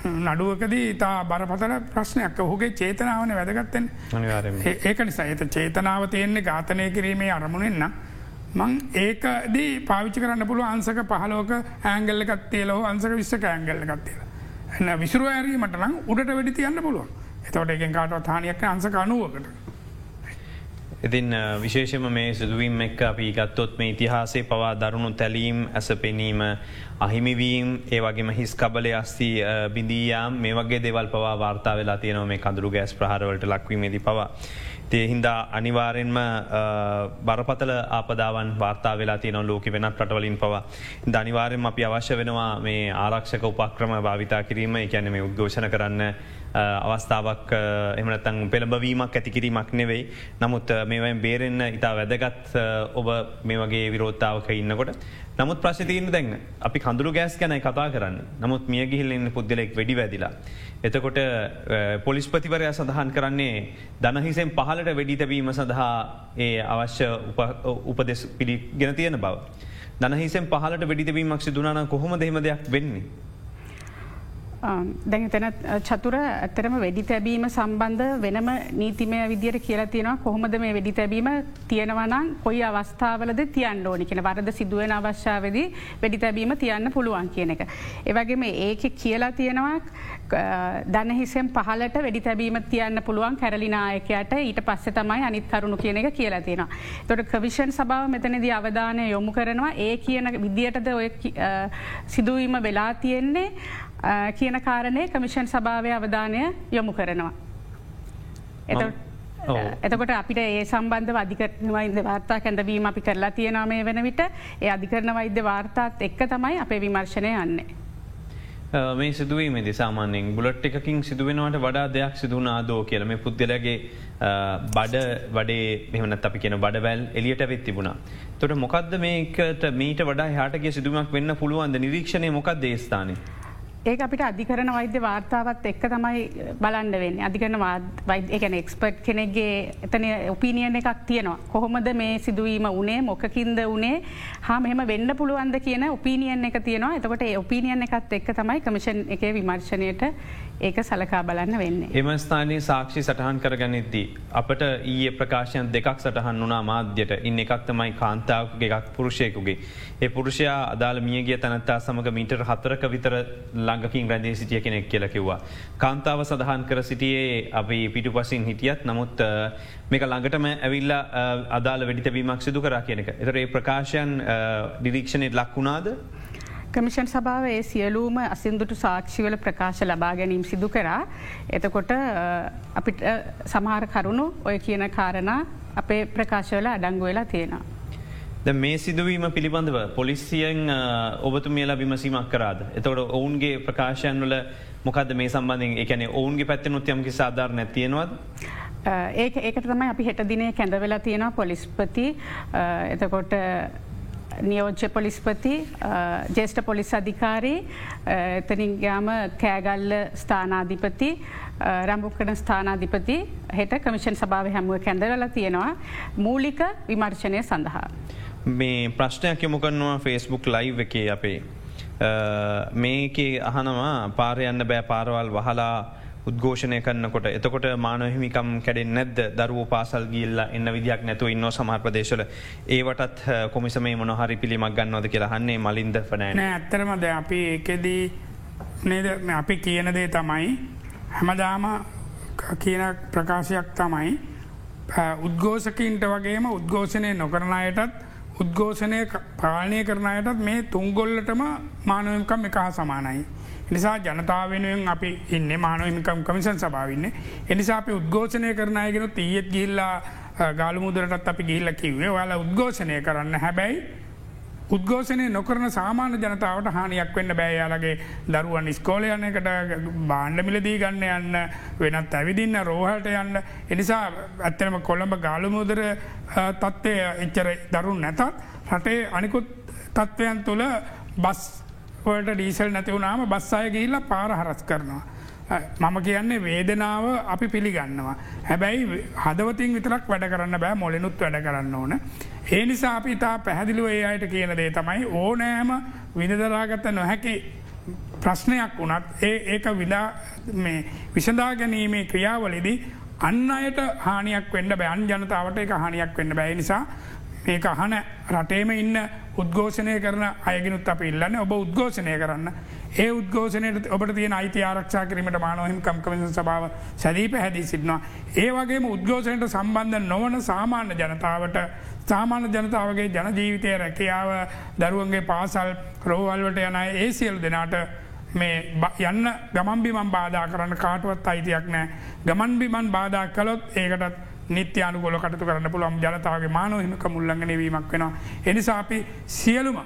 නඩුවකදී තා බරපතල ප්‍රශ්නයක්. ඔහුගේ චේතනාවන වැදගත්තෙන් ඒක නිසා. ඇත චේතනාව තියෙන්නේ ඝාතනය කිරීමේ අරමුණෙන්න්න මං ඒකදී පාවිච්චි කරන්න පුළුව අන්සක පහලෝක ඇංගල්ල කත්තේලෝ අන්සක විශ්ක ඇංගල්ල කත්තේල. එන්න විසුරුව ඇරීමට නම් උඩට වැඩි තියන්න පුළුවන් එතවට එකෙන් කාටවත් හානියක් අන්සක අනුවකට. ඉතින් විශේෂම මේ සිදුවීම් එක්ක අපි ගත්තොත් මේ ඉතිහාසේ පවා දරුණු තැලීම් ඇස පෙනීම අහිමිවීම් ඒ වගේම හිස් කබලය අස්ති බිඳීයාම් මේ වගේ දෙවල් පවා වාර්තා වෙලා තියනව මේ කඳුරු ගෑස් ප්‍රහරවලට ලක්වීමේදී පවා. තියහින්දා අනිවාරෙන්ම බරපතල ආපදාවන් වාර්තා වෙලා තියන ලෝක වෙනත් රටවලින් පවා. ධනිවාරෙන් අපි අවශ්‍ය වෙනවා මේ ආරක්ෂක උපක්‍රම භාවිතා කිරීම එකැන මේ උද්ඝෝෂණ කරන්න අවස්ථාවක් එමනතන් පෙළඹවීමක් ඇතිකිරීමක් නෙවෙයි. නමුත් මේවයින් බේරෙන්න්න ඉතා වැදගත් ඔබ මේ වගේ විරෝත්තාවක ඉන්නකොට. නමුත් ප්‍රශ්තියන දැන් අපි කඳුරු ගෑස් ගැනයි කතා කරන්න නමුත් මිය ගිහිල්ලන්න පුද්ගලෙක් වැඩි වැදිලා. එතකොට පොලිස්පතිවරය සඳහන් කරන්නේ දනහිසෙන් පහලට වෙඩි තැබීම සඳහා ඒ අවශ්‍ය උපදෙස් පිළි ගෙන තියෙන බව. දනහිසෙන් පහලට වෙඩිතවීමක් සිදුනාන කොහොම දෙහෙම දෙයක් වෙන්නේ. දැන් තැන චතුර ඇතරම වෙඩි තැබීම සම්බන්ධ වෙනම නීතිමය විදියට කියලා තියෙනවා. කොහොමද මේ වෙඩි තැබීම තියෙනවනම් කොයි අවස්ථාවලද තියන්න ඕනි කියෙන වරද සිදුවෙන අවශ්‍යාවද වෙඩි තැබීම තියන්න පුළුවන් කියන එක. ඒවගේම ඒක කියලා තියෙනවා දනහිසෙන් පහලට වැඩි තැබීම තියන්න පුළුවන් කැරලිනායකයට ඊට පස්ස තමයි අනිත් කරුණු කියන එක කියලා තියෙනවා. තොට කවිෂන් සභාව මෙතනදී අවධානය යොමු කරනවා. ඒ කියන විදියටද ඔය සිදුවීම වෙලා තියෙන්නේ. කියන කාරණය කමිෂන් සභාවය අවධානය යොමු කරනවා. එතකොට අපිට ඒ සම්බන්ධ අධිකරනවයිද වාර්තා කැඳවීම අපි කරලා තියෙනවා මේ වන විට ඒ අධිකරන වෛද්‍ය වාර්තාත් එක්ක තමයි අපේ විමර්ශනය යන්නේ. මේ සිදුවීමේදි සාමාන්‍යෙන් බුලට් එකකින් සිදුවෙනවට වඩා දෙයක් සිදුවන ආදෝ කියලම පුද්ගලගේ බඩ වඩේ මෙමනත් අපි කියෙන බඩවැල් එලියට වෙත් තිබුණා. තොට මොකක්ද මේකට මීට වඩා හටගේ සිදුවමක් වෙන්න පුළුවන්ද නිරීක්ෂණය මොකක් දේස්ථානය. ඒක අපිට අධිකරන වෛද්‍ය වාර්තාවත් එක්ක තමයි බලන්න වෙන්න. අධිකරන වෛද්‍යකන එක්ස්පර්ට් කෙනෙක්ගේ එතන ඔපිනියන එකක් තියෙනවා. කොහොමද මේ සිදුවීම උනේ මොකකින්ද උනේ හා මෙහම වෙන්න පුළුවන්ද කියන ඔපිනියන් එක තියෙනවා. එතකොට ඔපිනියන් එකත් එක්ක තමයි කමිෂන් එක විමර්ශනයට ඒක සලකා බලන්න වෙන්න. එම ස්ථානයේ සාක්ෂි සටහන් කරගනිද්දී. අපට ඊයේ ප්‍රකාශයන් දෙකක් සටහන් වනා මාධ්‍යයට ඉන්න එකක් තමයි කාන්තාවගේ එකක් පුරුෂයකුගේ. ඒ පුරුෂයා අදාළ මියගේ තනත්තා සමඟ මීටර් හතරක විතර ළඟකින් රැඳේ සිටිය කෙනෙක් කියල කිව්වා. කාන්තාව සඳහන් කර සිටියේ අපි පිටු පසින් හිටියත් නමුත් මේක ළඟටම ඇවිල්ල අදාළ වැඩිතබීමක් සිදු කරා කියනක. එතර ඒ ප්‍රකාශයන් ඩිරීක්ෂණයට ලක්වුණාද කමිෂන් සභාව ඒ සියලූම අසින්දුටු සාක්ෂිවල ප්‍රකාශ ලබා ගැනීම් සිදු කරා. එතකොට අපිට සමහර කරුණු ඔය කියන කාරණ අපේ ප්‍රකාශවල අඩංගු වෙලා තියෙනවා. මේ සිදුවීම පිළිබඳව පොලිසියෙන් ඔබතුමියලා විමසීමක් කරාද. එතවට ඔවුන්ගේ ප්‍රකාශයන් වල මොකද මේ සම්බන්ධින් එකන ඔවුන්ගේ පැත්තනුත් යම්කි සාධාර නැතියෙනවද. ඒ ඒක තමයි අපි හෙට දිනේ කැඳවෙලා තියෙනවා පොලිස්පති එතකොට නියෝජ්‍ය පොලිස්පති ජේෂ්ඨ පොලිස් අධිකාරී එතනින් ගාම කෑගල්ල ස්ථානාධිපති රම්බුක්කන ස්ථානාධිපති හෙට කමිෂන් සභාව හැමුව කැඳවල තියෙනවා මූලික විමර්ශනය සඳහා. මේ ප්‍රශ්නයක් යොමු කරනවා ෆෙස්බුක් ලයිව් එකේ අපේ. මේක අහනවා පාරයන්න බෑ පාරවල් වහලා උද්ඝෝෂණය කරන්නකොට එතකොට මානොහිමිකම් කැඩෙන් නැද්ද? දරුව පාසල් ගිල්ල එන්න විදියක් නැතු ඉන්න සමහර ප්‍රදේශල ඒවටත් කොමිසමේ මොනහරි පිළිමක් ගන්නවද කියලා හන්නේ මලින්ද පනෑන ඇත්තරමද අපි ඒකෙදී නේද? අපි කියන දේ තමයි හැමදාම කියන ප්‍රකාශයක් තමයි උද්ගෝසකින්ට වගේම උද්ඝෝෂණය නොකරණයටත් උද්ඝෝෂණය පාලනය කරනයටත් මේ තුංගොල්ලටම මානවකම් එක හා සමානයි. නිසා ජනතාව වෙනුවෙන් අපි ඉන්න මානවමිකම් කමිසන් සභාවන්න. එනිසා අපි උද්ඝෝෂණය කරනයගෙන තියත් ගිල්ලා ගාලමුදරටත් අපි ගිල්ල කිවේ යාල උද්ඝෝෂණය කරන්න හැබැයි උද්ඝෝෂණය නොකරන සාමාන්‍ය ජනතාවට හානියක් වෙන්න බෑයාලගේ දරුවන් ස්කෝලයනකට බාණ්ඩමිලදී ගන්න යන්න වෙනත් ඇවිදින්න රෝහට යන්න. එනිසා ඇත්තනම කොළඹ ගාලමුදර තත්ත්වය එච්චර දරුන් නැතත් රටේ අනිකුත් තත්ත්වයන් තුළ බස් වලට ඩීසල් නැතිවුණාම බස් අය ගිහිල්ල පාර හරස් කරනවා. මම කියන්නේ වේදනාව අපි පිළිගන්නවා. හැබැයි හදවතින් විතරක් වැඩ කරන්න බෑ මොලෙනුත් වැඩ කරන්න ඕන. ඒ නිසා අපි ඉතා පැහැදිලිව ඒ අයට කියන දේ තමයි ඕනෑම විනිදරාගත නොහැකි ප්‍රශ්නයක් වනත් ඒ ඒක විදා විසඳා ගැනීමේ ක්‍රියාවලදී අන්න අයට හානියක් වන්න බෑන් ජනතාවට එක හානියක් වන්න බැයි නිසා මේක අහන රටේම ඉන්න උද්ඝෝෂණය කරන අයගෙනුත් අප ඉල්ලන්න ඔබ උද්ඝෝෂණය කරන්න ඒ උද්ඝෝෂණයට ඔබට තිය අයිති ආරක්ෂා කිරීමට මානොහිම කම්කමස සභාව සැදී පැහැදී සිටිනවා. ඒ වගේම උද්ඝෝෂණයට සම්බන්ධ නොවන සාමාන්‍ය ජනතාවට සාමාන්‍ය ජනතාවගේ ජනජීවිතය රැකියාව දරුවන්ගේ පාසල් රෝවල්වට යන ඒ සියල් දෙනාට මේ යන්න ගමන්බිමන් බාධා කරන්න කාටුවත් අයිතියක් නෑ ගමන්බිමන් බාධා කළොත් ඒකටත් නිත්‍යයානු ගොල කටතු කරන්න පුළුවන් ජනතාවගේ මානොහිමක මුල්ලඟ වීමක් වෙනවා. එනිසා අපි සියලුම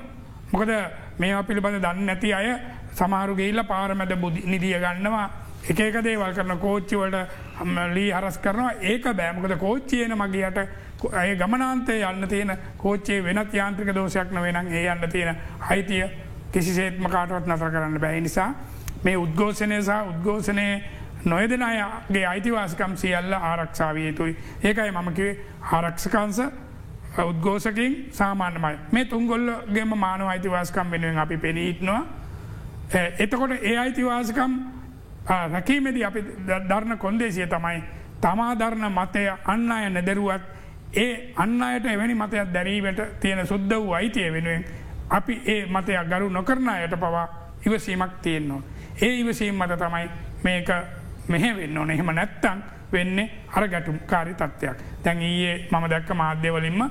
මොකද මේ පිළිබඳ දන්න නැති අය සමාරුගේල්ල පාරමැද බුදි නිදිය ගන්නවා. එකක දේවල් කරන කෝච්චිවලට ලී හරස් කරනවා. ඒක බෑමකද කෝච්චියන මගේයට ඇය ගමනාන්තය යන්න තියෙන කෝච්චේ වෙනත් යාන්ත්‍රික දෝෂයක් නොවෙන ඒ යන්න තියෙන අයිතිය කිසිසේත්ම කාටවත් නතර කරන්න බැයි නිසා මේ උද්ගෝෂණය සහ උද්ගෝෂණය නොයදෙන අයගේ අයිතිවාසකම් සියල්ල ආරක්ෂාවිය යුතුයි. ඒකයි මමකිවේ ආරක්ෂකංස උද්ගෝසකින් සාමාන්‍යමයි මේ තුන්ගොල්ලගේම මානව අයිතිවාසකම් වෙනුවෙන් අපි පෙනීටනවා. එතකොට ඒ අයිතිවාසකම් රැකීමේදී අපි ධර්ණ කොන්දේසිය තමයි තමා ධර්ණ මතය අන්න අය නැදරුවත් ඒ අන්න අයට එවැනි මතයක් දැරීමට තියෙන සුද්ද වූ අයිතිය වෙනුවෙන් අපි ඒ මතයක් ගරු නොකරන අයට පවා ඉවසීමක් තියෙන්නවා. ඒ ඉවසීම් මත තමයි මේක මෙහ වෙන්න ඕන එහෙම නැත්තං වෙන්නේ අර ගැටුම් කාරි තත්ත්වයක්. තැන් ඊයේ මම දැක්ක මාධ්‍යවලින්ම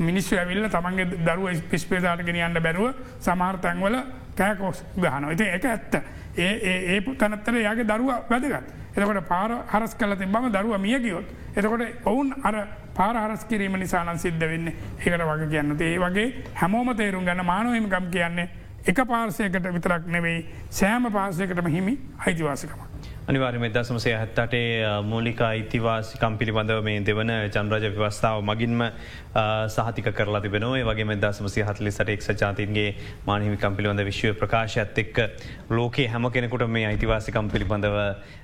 මිනිස්සු ඇවිල්ල තමන්ගේ දරුව පිස්පේදාට ගෙනියන්න බැරුව සමාර් තැන්වල කෑකෝස් ගහන ඉති එක ඇත්ත. ඒ ඒ තනත්තර යාගේ දරුව වැදගත්. එතකොට පාර හරස් කල තිබම දරුව මියගියොත්. එතකොට ඔවුන් අර පාර හරස් කිරීම නිසානන් සිද්ධ වෙන්න ඒකට වගේ කියන්න ඒ වගේ හැමෝම තේරුම් ගන්න මානොහිම ගම් කියන්නේ එක පාර්සයකට විතරක් නෙවෙයි සෑම පාසයකටම හිමි අයිතිවාසකමක්. අනිවාර්ම දසමසේ හැත්තටේ මූලික අයිතිවාසිකම් පිළිබඳව මේ දෙවන චන්රජ ව්‍යවස්ථාව මගින්ම සහතික කරලා තිබෙනවා. වගේ දසමසි හතලි සට එක් ජාතින්ගේ මානහිමිකම් පිළිබඳ විශ්ව ප්‍රකාශයත් එක්ක ලෝකේ හැම කෙනෙකුට මේ අයිතිවාසිකම් පිළිබඳව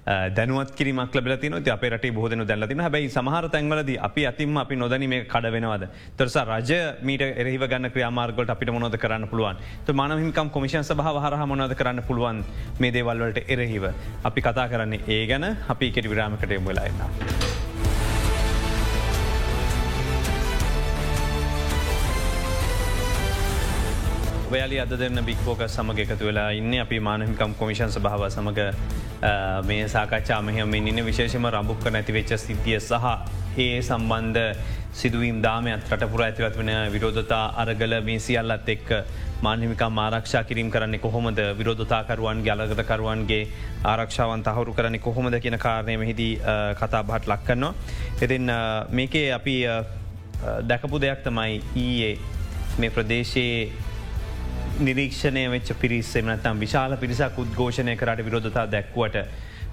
දැනුවත් කිරීමක් ලබලතින අප රට බෝධන දැල්ලතින හැබයි සමහර තැන්වලද අපි අතිම අපි නොදැන මේ කඩ වෙනවද. තරස රජ මීට එරහිව ගන්න ක්‍රියාමාර්ගලට අපිට මොනොද කරන්න පුළුවන්? මානහිකම් කොමිෂන් සහ හර මොනද කරන්න පුළුවන් මේ දේවල්වලට එරහිව? අපි කතා කරන්නේ ඒ ගැන. අපි කෙටි විරාමකට එම ඔයාලි අද දෙන්න බික්‍පෝක සමග එකතු වෙලා ඉන්න. අපි මානහිකම් කොමිෂන් භාව සමඟ මේ සාකච්ඡා මෙහම ඉන්න. විශේෂම රම්භුක්ක නැතිවෙච්ච සිද්ධිය සහ ඒ සම්බන්ධ සිදුවීම් දාමයත් රටපුර ඇතිවත් වෙන විරෝධතා අරගල මේ සියල්ලත් එක් මානහිමිකම් ආරක්ෂා කිරීම කරන්නේ කොහොමද? විරෝධතාකරුවන් ගලගතකරුවන්ගේ ආරක්ෂාවන් තහවරු කරන්නේ කොහොමද කියන කාරණය මෙහිදී කතා බහට ලක්කන්නවා. එතින් මේකේ අපි දැකපු දෙයක් තමයි ඊයේ මේ ප්‍රදේශයේ නිරීක්ෂණය වෙච්ච පිරිස්සෙම නතම් විශාල පිරිසක් උද්ඝෝෂණය කරට විරෝධතා දැක්වට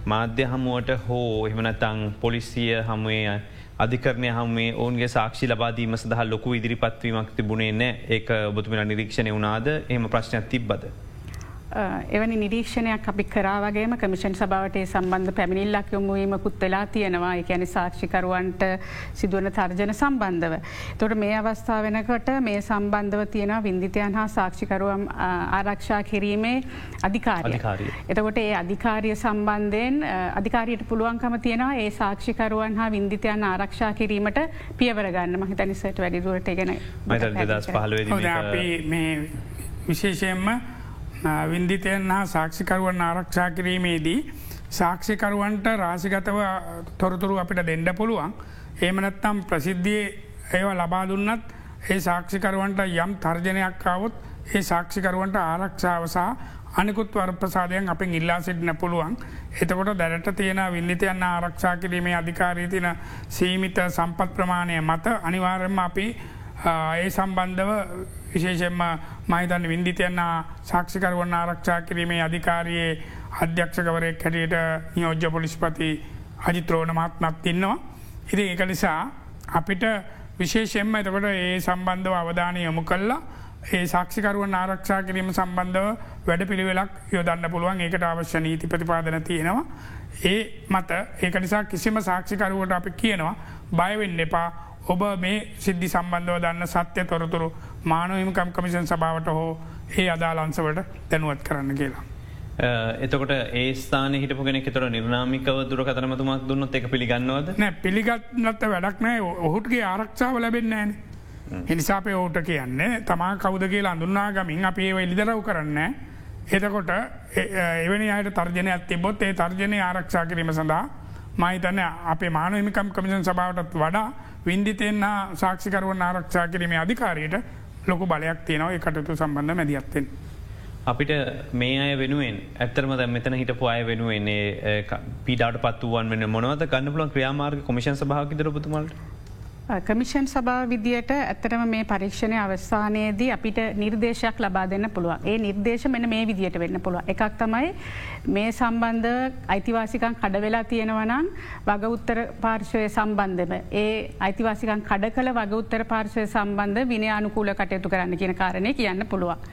මාධ්‍ය හමුවට හෝ එහමනතං පොලිසිය හමුවේ අධිකරණය හමේ ඔවන්ගේ සාක්ෂි ලබාදීම සඳහ ලොකු ඉදිරිපත්වීමක් තිබුණේ නෑ ඒ ඔබතුමලා නිරීක්ෂණය වුණාද එහම ප්‍රශ්නයක් තිබ්බද. එවැනි නිරීක්ෂණයක් අපි කරාවගේම කමිෂන් සභාවට සම්බන්ධ පැමිණිල්ලක් යොමුවීමකුත් වෙලා තියෙනවා. එකැනි සාක්ෂිකරුවන්ට සිදුවන තර්ජන සම්බන්ධව. තොට මේ අවස්ථාව වෙනකට මේ සම්බන්ධව තියෙන විින්දිතයන් හා සාක්ෂිකරුවම් ආරක්ෂා කිරීමේ අධිකාරය. එතකොට ඒ අධිකාරිය සම්බන්ධයෙන් අධිකාරයට පුළුවන්කම තියෙනවා ඒ සාක්ෂිකරුවන් හා විින්දිතයන් ආරක්ෂා කිරීමට පියවරගන්න මහිතනිසට වැඩිදුරට ගෙන විශේෂයෙන්ම වින්දිතයන් හා සාක්ෂිකරුවන් ආරක්ෂා කිරීමේදී සාක්ෂිකරුවන්ට රාසිගතව තොරතුරු අපිට දෙන්න පුළුවන් ඒමනත්තම් ප්‍රසිද්ධිය ඒව ලබා දුන්නත් ඒ සාක්ෂිකරුවන්ට යම් තර්ජනයක් කාවොත් ඒ සාක්ෂිකරුවන්ට ආරක්ෂාවසා අනිකුත් වර්ප්‍රසාදයන් අපෙන් ඉල්ලා සිටින පුළුවන්. එතකොට දැනට තියෙන විල්ලිතයන්න ආරක්ෂා කිරීමේ අධිකාරීතින සීමිත සම්පත් ප්‍රමාණය මත අනිවාර්යම අපි ඒ සම්බන්ධව විශේෂෙන්ම මහිතන්න විින්දිතයන්න සාක්ෂිකරුවන් ආරක්ෂා කිරීමේ අධිකාරයේ අධ්‍යක්ෂකවරයක් හැටියට නියෝජ්‍ය පොලිස්පති අජිත්‍රෝණ මහත්මත් ඉන්නවා. ඉති එක නිසා අපිට විශේෂෙන්ම එතකොට ඒ සම්බන්ධව අවධානය යොමු කල්ලා ඒ සාක්ෂිකරුවන් ආරක්ෂා කිරීම සම්බන්ධව වැඩ පිළිවෙලක් යොදන්න පුළුවන් ඒකට අවශ්‍ය නීති ප්‍රතිපාදන තියෙනවා. ඒ මත ඒක නිසා කිසිම සාක්ෂිකරුවට අපි කියනවා බයවෙන්න එපා ඔබ මේ සිද්ධි සම්බන්ධව දන්න සත්‍යය තොරතුරු මානවහිමකම් කමිෂන් සභාවට හෝ ඒ අදාලන්සවට දැනුවත් කරන්න කියලා. එතකොට ඒ ස්ථාන හිටපුගෙන තොර නිර්නාමිකව දුරකතනමතුමක් දුන්නත් එක පිළිගන්නවද නෑ පිළිගත්නත්ත වැඩක් නෑ ඔහුටගේ ආරක්ෂාව ලැබෙන්නේන. එනිසාපය ඕට කියන්නේ තමා කවුද කියලා අඳුන්නාගමින් අප ඒ එලිදරව් කරන්න. එතකොට එවැනි අයට තර්ජනය ඇතිබොත් ඒ තර්ජනය ආරක්ෂා කිරීම සඳහා මහිතන අපේ මානහිමිකම් කමිෂන් සභාවටත් වඩා වින්දිතයෙන් සාක්ෂිකරුවන් ආරක්ෂා කිරීමේ අධිකාරයට ලොකු බලයක් තියෙනව. කටතු සම්බන්ධ මැදිත්තෙන්. අපිට මේ අය වෙනුවෙන් ඇත්තරම දැ මෙතන හිටපු අය වෙනුවෙන්නේ පිඩාට පත්තුවන් වෙන මොනවද ගන්න පුලන් ක්‍රියාමාර්ග කොමිෂන් සභාව දරපතුමලට කමිෂන් සභා විදියට ඇත්තටම මේ පරීක්ෂණය අවස්ථානයේදී අපිට නිර්දේශයක් ලබා දෙන්න පුළුවන් ඒ නිර්දේශ මෙන මේ විදියට වෙන්න පුළුව එකක් තමයි මේ සම්බන්ධ අයිතිවාසිකන් කඩ වෙලා තියෙනවනම් වග උත්තර පාර්ශවය සම්බන්ධම ඒ අයිතිවාසිකන් කඩ කළ වග උත්තර පාර්ශවය සම්බන්ධ විනය අනුකූල කටයුතු කරන්න කියන කාරණය කියන්න පුළුවන්.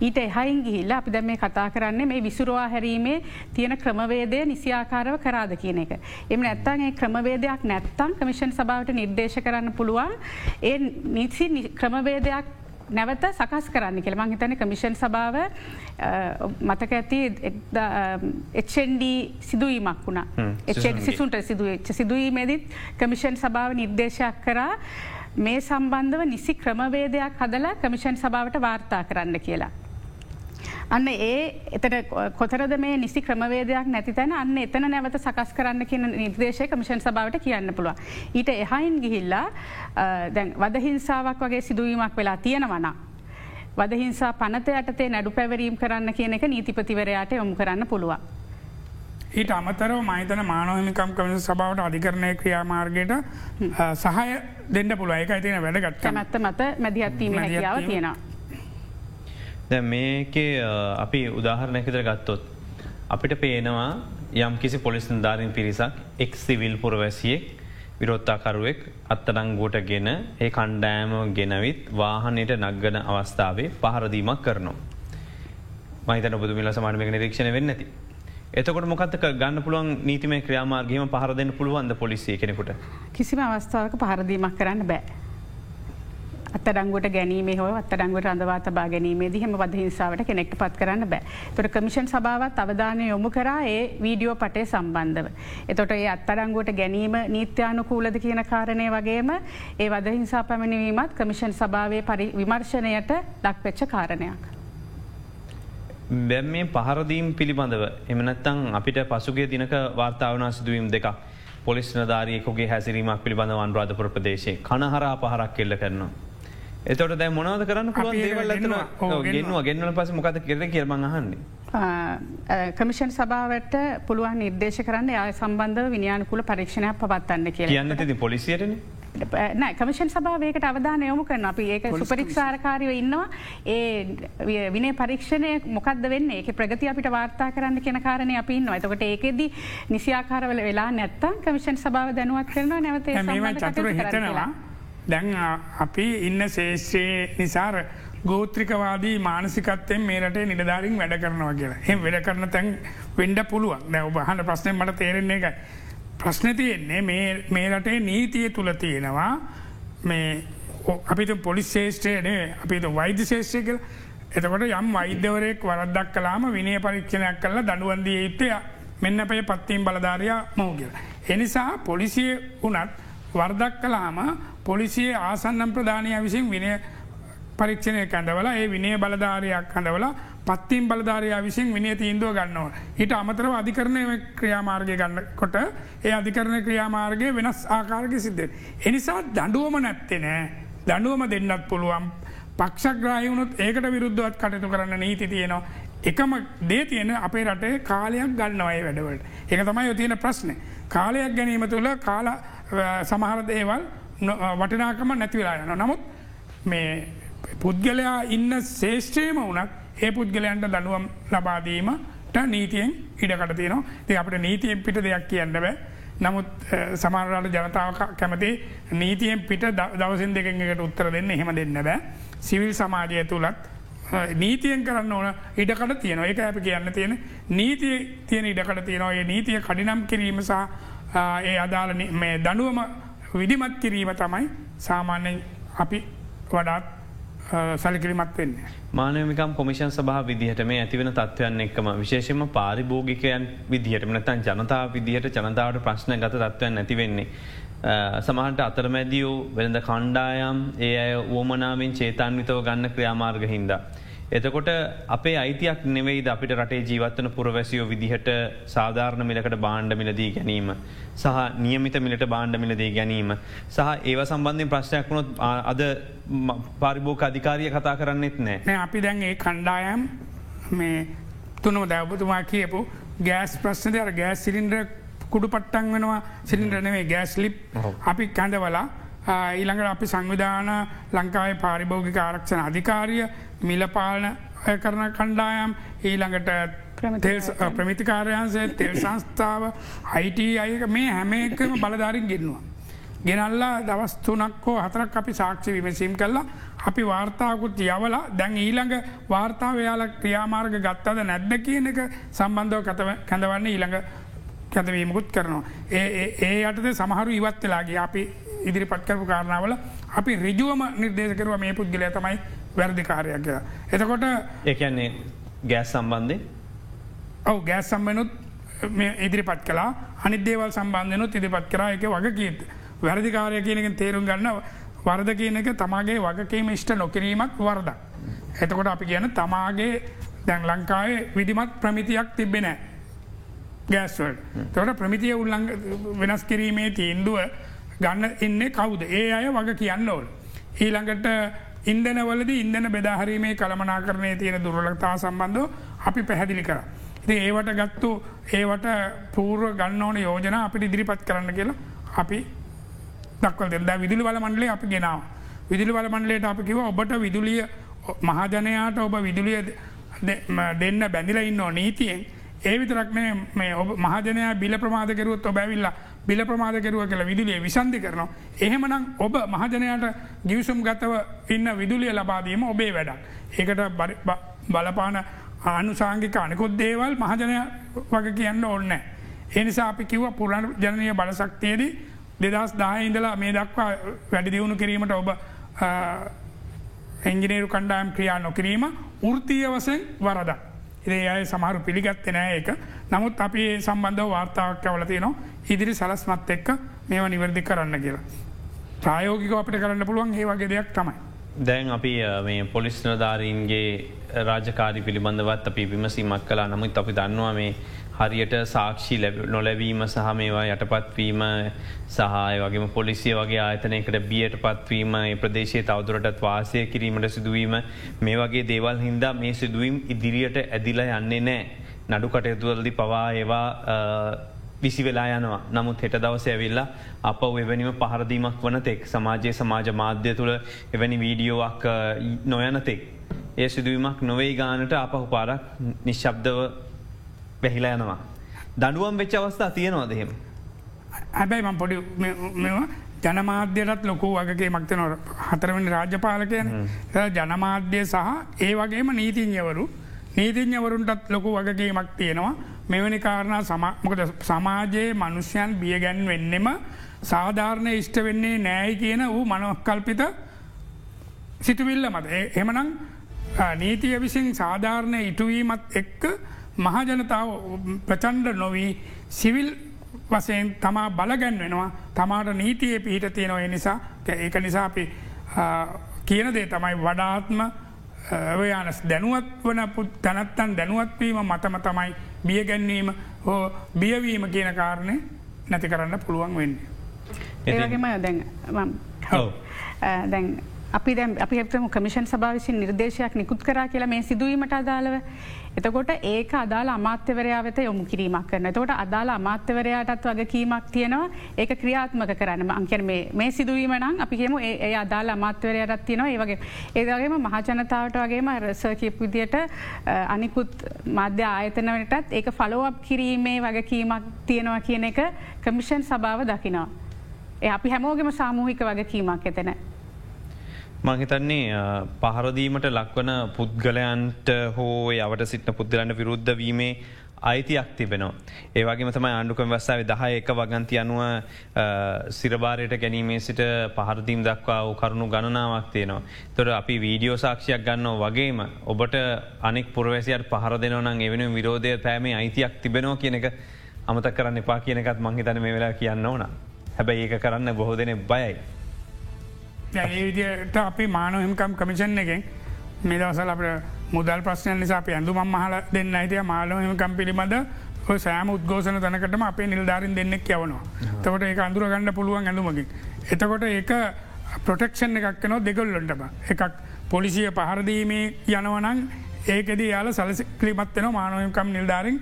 ඊට එහයින් ගිහිල්ල අපි දැ මේ කතා කරන්නේ මේ විසුරවා හැරීමේ තියෙන ක්‍රමවේදය නිසියාකාරව කරාද කියන එක. එම නැත්තන් ඒ ක්‍රමවේදයක් නැත්තන් කමිෂන් සභාවට නිර්දේශ කරන්න පුළුවන්. ඒ නිසි ක්‍රමවේදයක් නැවත සකස් කරන්න කෙළ මං හිතන කමිෂන් සභාව මතක ඇති එච්ඩ සිදුවීමක් වුණා. සිසුන්ට සිදුවච්ච සිදුවීමේදත් කමිෂන් සභාව නිර්දේශයක් කරා. මේ සම්බන්ධව නිසි ක්‍රමවේදයක් හදලා කමිෂන් සභාවට වාර්තා කරන්න කියලා. අන්න ඒ එතට කොතරද මේ නිසි ක්‍රමවේදයක් නැති තැන අන්න එතන නැවත සකස් කරන්න කියන නිර්දේශය කමිෂන් සභාවට කියන්න පුළුව. ඊට එහයින් ගිහිල්ලා දැන් වදහිංසාවක් වගේ සිදුවීමක් වෙලා තියෙනවනා. වදහිංසා පනත යටතේ නැඩු පැවරීම් කරන්න කියන එක නීතිපතිවරයාට යොමු කරන්න පුළුවන්. ඊට අමතරව මහිතන මානොහිමිකම් කමිස සභාවට අධිකරණය ක්‍රියාමාර්ගයට සහය දෙන්න පුළුව එක තින වැඩගත් මැත්ත මත මැදිහත්වීම හැකියාව තියෙනවා. දැ මේකේ අපි උදාහරණැකිතර ගත්තොත්. අපිට පේනවා යම් කිසි පොලිස් ධාරින් පිරිසක් එක් සිවිල් පුරවැසියෙක් විරොත්තාකරුවෙක් අත්තඩංගුවට ගෙන ඒ කණ්ඩෑම ගෙනවිත් වාහනයට නක්ගන අවස්ථාවේ පහරදීමක් කරනවා. මහිතන බුදුමිල සමානමක නිරීක්ෂණ වෙන්න ඇති. එතකොට මොකත්තක ගන්න පුළුවන් නීතිම ක්‍රියාමාර්ගීම පහරදන්න පුළුවන්ද පොලිසිය කෙනෙකුට. කිසිම අවස්ථාවක පහරදීමක් කරන්න බෑ. අත්තඩංගුවට ගැනීම හෝ අත්තඩංගුවට රඳවා තබා ගැනීමේ දිහම වදහිංසාවට කෙනෙක්ට පත් කරන්න බෑ. තොට කමිෂන් සභාවත් අවධානය යොමු කරා ඒ වීඩියෝ පටේ සම්බන්ධව. එතොට ඒ අත්තරංගුවට ගැනීම නීත්‍යානුකූලද කියන කාරණය වගේම ඒ වදහිංසා පැමිණවීමත් කමිෂන් සභාවේ පරි විමර්ශනයට දක්වෙච්ච කාරණයක්. බැම් මේ පහරදීම් පිළිබඳව එමනත්තං අපිට පසුගේ දිනක වාර්තාවනා සිදුවීම් දෙක පොලිස් නධාරයකුගේ හැසිරීමක් පිළිබඳවන් රාධපුර ප්‍රදේශය කනහරා පහරක් කෙල්ල කරනවා. එතොට දැ මොනවද කරන්න පුළුවන්? දේවල් ගෙන්නවා. ඔව්, ඇතන ගෙන්වා ගෙන්වල පස මොකද කෙර කියරම අහන්නේ. කමිෂන් සභාවට පුළුවන් නිර්දේශ කරන්න ය සම්බන්ධ විනිානකුල පරීක්ෂණයක් පවත්වන්න කියලා. කියන්න ති පොලිසියටන? නෑ කමිෂන් සභාවයකට අවධාන යොමු කරන අපි ඒක සුපරික්ෂාරකාරයව ඉන්නවා. ඒ විනේ පරීක්ෂණය මොකක්ද වෙන්න? ඒක ප්‍රගති අපිට වාර්තා කරන්න කෙන කාරණය අපි ඉන්නවා. එතකොට ඒකෙද නිසියාකාරවල වෙලා නැත්තම් කමිෂන් සභාව දැනුවත් කරනවා නැවත චතුර හිතනවා. දැන් අ, අපි ඉන්න ශේෂ්‍රයේ නිසාර ගෝත්‍රිකවාදී මානසිකත්තයෙන් මේ රටේ නිලධාරින් වැඩ කරනවා කියලා එම වැඩ කරන තැන් වෙන්ඩ පුළුවන් දැ ඔබහන්න ප්‍රශ්නය මට තේරෙන්නේ එකයි. ප්‍රශ්න තියෙන්නේ මේ- මේ රටේ නීතිය තුළ තියෙනවා මේ ඔ- අපිට පොලිස් ශේෂත්‍රයනේ අපිට වෛද්‍ය ශේෂ්‍රය කළ එතකොට යම් වෛද්‍යවරයෙක් වරද්දක් කලාම විනය පරීක්ෂණයක් කරලා දඩුවන්දිය යුත්තය මෙන්න අපේ පත්තිීම් බලධාරයා මව් කියලා. එනිසා පොලිසිය වනත් වර්දක් කලාම පොලිසිය ආසන්නම් ප්‍රධානය විසින් විනය පරීක්ෂණය කැඳවල ඒ විනය බලධාරයක් කඳවල පත්තිම් බලධාරයා විසින් විනය තීන්දුව ගන්නවා. හිට අමතරව අධිකරණය ක්‍රියාමාර්ගය ගන්න කොට ඒ අධිකරණ ක්‍රියාමාර්ගය වෙනස් ආකාරග සිද්ධ. එනිසා දඩුවම නැත්තේ නෑ දඩුවම දෙන්නත් පුළුවන් පක්ෂග්‍රායවුණුත් ඒකට විරුද්ධවත් කටයුතු කරන්න නීති තියෙනවා. එකම දේ තියෙන අපේ රටේ කාලයක් ගන්නවයි වැඩවලට. එක තමයි යො තියෙන ප්‍රශ්නය. කාලයක් ගැනීම තුළ කාල සමහර දේවල් නො- වටිනාකම නැතිවෙලා යන. නමුත් මේ පුද්ගලයා ඉන්න ශේෂ්ත්‍රයම වනත් ඒ පුද්ගලයන්ට දනුවම් ලබාදීමට නීතියෙන් ඉඩකට තියනවා. ති අපට නීතියෙන් පිට දෙයක් කියන්න බෑ. නමුත් සමාරට ජනතාව කැමති නීතියෙන් පිට ද- දවසින් දෙකකට උත්තර දෙන්න එහෙම දෙන්න බෑ. සිවිල් සමාජය තුළත් නීතියෙන් කරන්න ඕන ඉඩකට තියන එක ඇප කියන්න තියෙන නීතිය තියෙන ඉඩකට තියෙනවා. ඒ නීතිය කඩිනම් කිරීම සහ ආ, ඒ අදාළ නි- මේ දනුවම විදිමත් කිරීම තමයි සාමාන්‍යෙන් අපි වඩාත් සැලකිලිමත් වෙන්නේ. මානයමිකම් කොමිෂන් සභහ විදිහට මේ ඇතිවෙන තත්වයන් එක්කම විශේෂම පාරිභෝගිකයන් විදිහට නතන් ජනතාව විදිහට ජනතාවට ප්‍රශ්න ගත තත්වයන් නැතිවෙන්නේ. සමහට අතරමැදියෝ වෙළඳ කණ්ඩායම් ඒ අය ඕමනාවෙන් චේතන්විතව ගන්න ක්‍රියාමාර්ග හින්දා. එතකොට අපේ අයිතියක් නෙවෙයිද අපිට රටේ ජීවත්වන පුරවැසියෝ විදිහට සාධාරණ මිලකට බාණ්ඩ මිලදී ගැනීම. සහ නියමිත මිලට බාණ්ඩ මිලදී ගැනීම. සහ ඒව සම්බන්ධය ප්‍රශ්නයක් වුණොත් අද පාරිභෝක අධිකාරිය කතා කරන්නෙත් නෑ. නෑ අපි දැන් ඒ කණ්ඩායම් මේ තුනම දැවබතුමා කියපු ගෑස් ප්‍රශ්නද අර ගෑස් සිලින්ඩ කුඩු පට්ටන් වෙනවා සිලින්ඩරනවේ ගෑස් ලිප්. අපි කැඳවලා ඊළඟට අපි සංවිධාන ලංකාවේ පාරිභෝගික ආරක්ෂණ අධිකාරිය මිලපාලන කරන කණ්ඩායම් ඊළඟට ප්‍රමිතිකාරයන්සේ තෙල් සංස්ථාව අයිට අයක මේ හැම එකම බලධාරින් ගෙන්නවා. ගෙනල්ලා දවස් තුනක් හෝ හතරක් අපි සාක්ෂි විමසීම් කරලා අපි වාර්තාකුත් යවල දැන් ඊළඟ වාර්තාවයාල ක්‍රියාමාර්ග ගත්තද නැද්ද කියන එක සම්බන්ධව කතව කැඳවන්න ඊළඟ කැඳවීමකුත් කරනවා. ඒ ඒ- යටද සමහරු ඉවත් වෙලාගේ අපි ඉදිරිපත් කරපු කාරණාවල අපි රිජුවම නිර්දේශ කරුව මේ පුද්ගලය තමයි වැරදිකාරයක් කියලා. එතකොට ඒකන්නේ ගෑස් සම්බන්ධය ඔව ගෑස් සම්බනුත් ඉදිරිපත් කලා අනිදේවල් සම්බන්ධයනුත් ඉදිරිපත් කරා එක වග කීත. වැරදිකාරය කියනක තේරුම් ගන්න වරද කියනක තමාගේ වගකීම ඉෂ්ට නොකිරීමක් වරදක්. එතකොට අපි කියන තමාගේ දැන් ලංකාවේ විදිමත් ප්‍රමිතියක් තිබෙනෑ. ගෑස්වල් තොට ප්‍රමිතිය උල්ලං වෙනස් කිරීමේ තීන්දුව ගන්න එන්න කවුද ඒ අය වග කියන්න ඕල්. ඊළඟට ඉන්දනවලද ඉන්දන බෙදාහරීමේ කළමනා කරණය තියෙන දුරලතා සම්බන්ධව අපි පැහැදිලි කර. ඉති ඒවට ගත්තු ඒවට පූර්ව ගන්න ඕන යෝජන අපිට ඉදිරිපත් කරන්න කියලා අපි දක්වල් දෙද විදුලි වල මණ්ඩලේ අපි ගෙනාව. විදුලි වල මණ්ඩලේට අපි කිව ඔබට විදුලිය මහජනයාට ඔබ විදුලිය දෙ- ම- දෙන්න බැඳිල ඉන්න නීතියෙන් ඒ විතරක්නේ මේ ඔබ මහජනය බිල ප්‍රමාද කරුවත් ඔබැවිල්ලා බිල ප්‍රමාද කරුව කියලා විදුලිය විසන්ධි කරනවා. එහෙමනම් ඔබ මහජනයට ගිවිසුම් ගතව ඉන්න විදුලිය ලබාදීම ඔබේ වැඩක්. ඒකට බර- බ- බලපාන ආනුසාංගික අනෙකුත් දේවල් මහජනය වග කියන්න ඕන්න. එනිසා අපි කිව්ව පුරණ ජනය බලසක්තියේදී දෙදස් දාහිඉඳලා මේ දක්වා වැඩි දියුණු කිරීමට ඔබ එංජිනේරු කණ්ඩායම් ක්‍රියා නොකිරීම ෘතිය වසෙන් වරදක්. ඉදේ අය සමහරු පිළිගත්තේ නෑ එක නමුත් අපි ඒ සම්බන්ධව වාර්තාවක් ඇවලතියනවා ඉදිරි සලස්මත් එක්ක මේව නිවැරදි කරන්න කියලා. ප්‍රායෝගික අපට කරන්න පුළුවන් ඒ වගේ දෙයක් තමයි. දැන් අපි මේ පොලිස් නධාරීන්ගේ රාජකාරි පිළිබඳවත් අපි විමසීමක් කලා නමුත් අපි දන්නවා මේ හරියට සාක්ෂි නොලැවීම සහ මේවා යටපත්වීම සහය වගේ පොලිසිය වගේ ආයතනයකට බියට පත්වීම ප්‍රදේශය තවදුරටත් වාසය කිරීමට සිදුවීම මේ වගේ දේවල් හින්දා මේ සිදුවීම් ඉදිරියට ඇදිලා යන්නේ නෑ නඩු කටයුතුවලදි පවා ඒවා විසි වෙලා යනවා නමුත් හෙට දවස ඇවිල්ලා අප එවැනිම පහරදීමක් වන තෙක් සමාජයේ සමාජ මාධ්‍ය තුළ එවැනි වීඩියෝවක් නොයනතෙක්. ඒ සිදුවීමක් නොවේ ගානට අපහු පාරක් නිශ්ශබ්දව වැහිලා යනවා. දඩුවම් වෙච්ච අවස්ථා තියෙනවා දෙහෙම. හැබැයි මං පොඩි ජනමාධ්‍යයටත් ලොකු වගේ මක්ත නො හතරවනි රාජ්‍යපාලකයන ජනමාධ්‍යය සහ ඒ වගේම නීතිං්‍යවරු නීතිං්‍යවරුන්ටත් ලොකු වගකීමක් තියෙනවා. මෙවැනි කාරණ මොකද සමාජයේ මනුෂ්‍යයන් බියගැන් වෙන්නෙම සාධාරණය ඉෂ්ට වෙන්නේ නෑයි කියන වූ මනොක්කල්පිත සිතුවිල්ල මත එමනං නීතිය විසින් සාධාරණය ඉටුවීමත් එක්ක මහජනතාව ප්‍රචන්්ඩ නොවී සිවිල් වසයෙන් තමා බලගැන් වෙනවා තමාට නීතිය පිහිට තියෙනව නිසා ඒක නිසා අපි කියන දේ තමයි වඩාත්ම ඔයානස් දැනුවත් වන තැනත්තන් දැනුවත්වීම මතම තමයි බියගැන්වීම හෝ බියවීම කියන කාරණය නැති කරන්න පුළුවන් වෙන්නේ. ඒවගේම දැන් දැන් අපි දැ අපි එතම කමිෂන් සභාවිසින් නිර්දේශයක් නිකුත් කර කියලා මේ සිදුවීමට අදාළව. එතකොට ඒක අදාල අමාත්‍යවරයා වෙත යොමු කිරීමක් කරන. තකොට අදාල අමාත්‍යවරයාටත් වගේ කීමක් තියෙනවා ඒක ක්‍රියාත්මක කරන්න අංකර මේ සිදුවීම නම් අපිහෙම ඒ අදාල අමාත්‍යවරයටත් තියෙනවා ඒවගේ ඒදගේම මහජනතාවට වගේම රසකිප විදියට අනිකුත් මධ්‍ය ආයතනවටත් ඒක ෆලෝවප් කිරීමේ වගේ කීමක් තියෙනවා කියන එක කමිෂන් සභාව දකිනවා. ඒ අපි හැමෝගෙම සාමූහික වගේ කීමක් එතන. මහිතන්නේ පහරදීමට ලක්වන පුද්ගලයන්ට හෝ යවට සිටන පුද්ගලන්ට විරුද්ධ වීමේ අයිතියක් තිබෙනවා. ඒවගේ තම ආණ්ඩුකම වස්සාාව දහ එක වගන්ති අනුව සිරබාරයට ගැනීමේ සිට පහරදීම් දක්වා වූ කරුණු ගණනාවක් තියෙනවා. තොර අපි වීඩියෝ සාක්ෂයක් ගන්න වගේම ඔබට අනෙක් පුරවැසියට පහර දෙනවනම් එවෙන විරෝධය පෑමේ අයිතියක් තිබෙනවා කියන එක අමතක් කරන්න එපා කියනකත් මංහිතන මේ වෙලා කියන්න ඕන. හැබැයි ඒක කරන්න බොහෝ දෙනෙ බයයි. ඒවිදියට අපි මානොහිම්කම් කමිෂන් එකෙන් මේ දවසල අප මුදල් ප්‍රශ්නය නිසා අප ඇඳු මහල දෙන්න අයිතිය මාලොහිමකම් පිළිබඳ සෑම උද්ගෝසන තනකටම අපේ නිල්ධාරින් දෙන්නෙක් යවනවා. තකොට ඒ අඳුර ගන්න පුළුවන් ඇඳුමකින්. එතකොට ඒක ප්‍රොටෙක්ෂන් එකක් නෝ දෙගොල්ලොන්ටම එකක් පොලිසිය පහරදීමේ යනවනං ඒකද යාල සලස කලිමත්වන මානොයකම් නිල්ධාරින්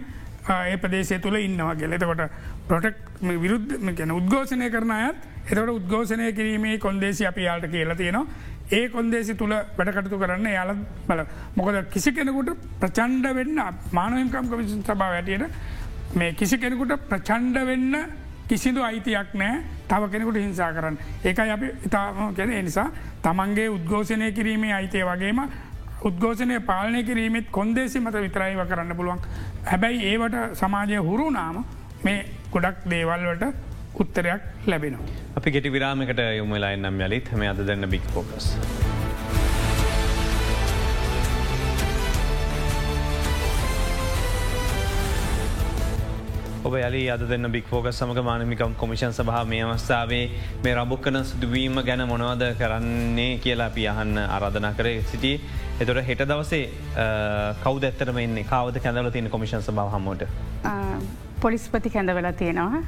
ඒ ප්‍රදේශය තුළ ඉන්නවා ගෙල එතකොට ප්‍රොටෙක් විරුද්ධ ගැන උද්ගෝෂණය කරන අයත් එතකට උද්ඝෝෂණය කිරීමේ කොන්දේසි අපි යාට කියලා තියෙනවා ඒ කොන්දේසි තුළ වැඩකටතු කරන්න යාල බල මොකද කිසි කෙනෙකුට ප්‍රචන්්ඩ වෙන්න මානවකම් කමිෂන් සභාව ඇටියට මේ කිසි කෙනෙකුට ප්‍රචන්්ඩ වෙන්න කිසිදු අයිතියක් නෑ තව කෙනෙකුට හිංසා කරන්න. ඒකයි අපි ඉතාම කෙන නිසා තමන්ගේ උද්ඝෝෂණය කිරීමේ අයිතය වගේම උද්ඝෝෂණය පාලනය කිරීමත් කොන්දේසි මත විතරයිව කරන්න පුළුවන්. හැබැයි ඒවට සමාජය හුරුනාම මේ ගොඩක් දේවල්වට උත්තරයක් ලැබෙනවා. අපි ගෙටි විරාමකට යොමලා එන්නම් යලිත් හම අද දෙන්න බික් පෝකස්. ඔබ යලි අද දෙන්න බික්‍ෆෝග සමග මානමිකම් කොමිෂන් සහ මේ අවස්ථාවේ මේ රබුක්කන සිදුවීම ගැන මොනවද කරන්නේ කියලා අපි අහන්න අරාධනා කර සිටි එතොට හෙට දවසේ කවද ඇත්තරම එන්නේ කවද කැඳල තියෙන කොමිෂන් සභාව හමෝට පොලිස්පති කැඳවෙලා තියෙනවා.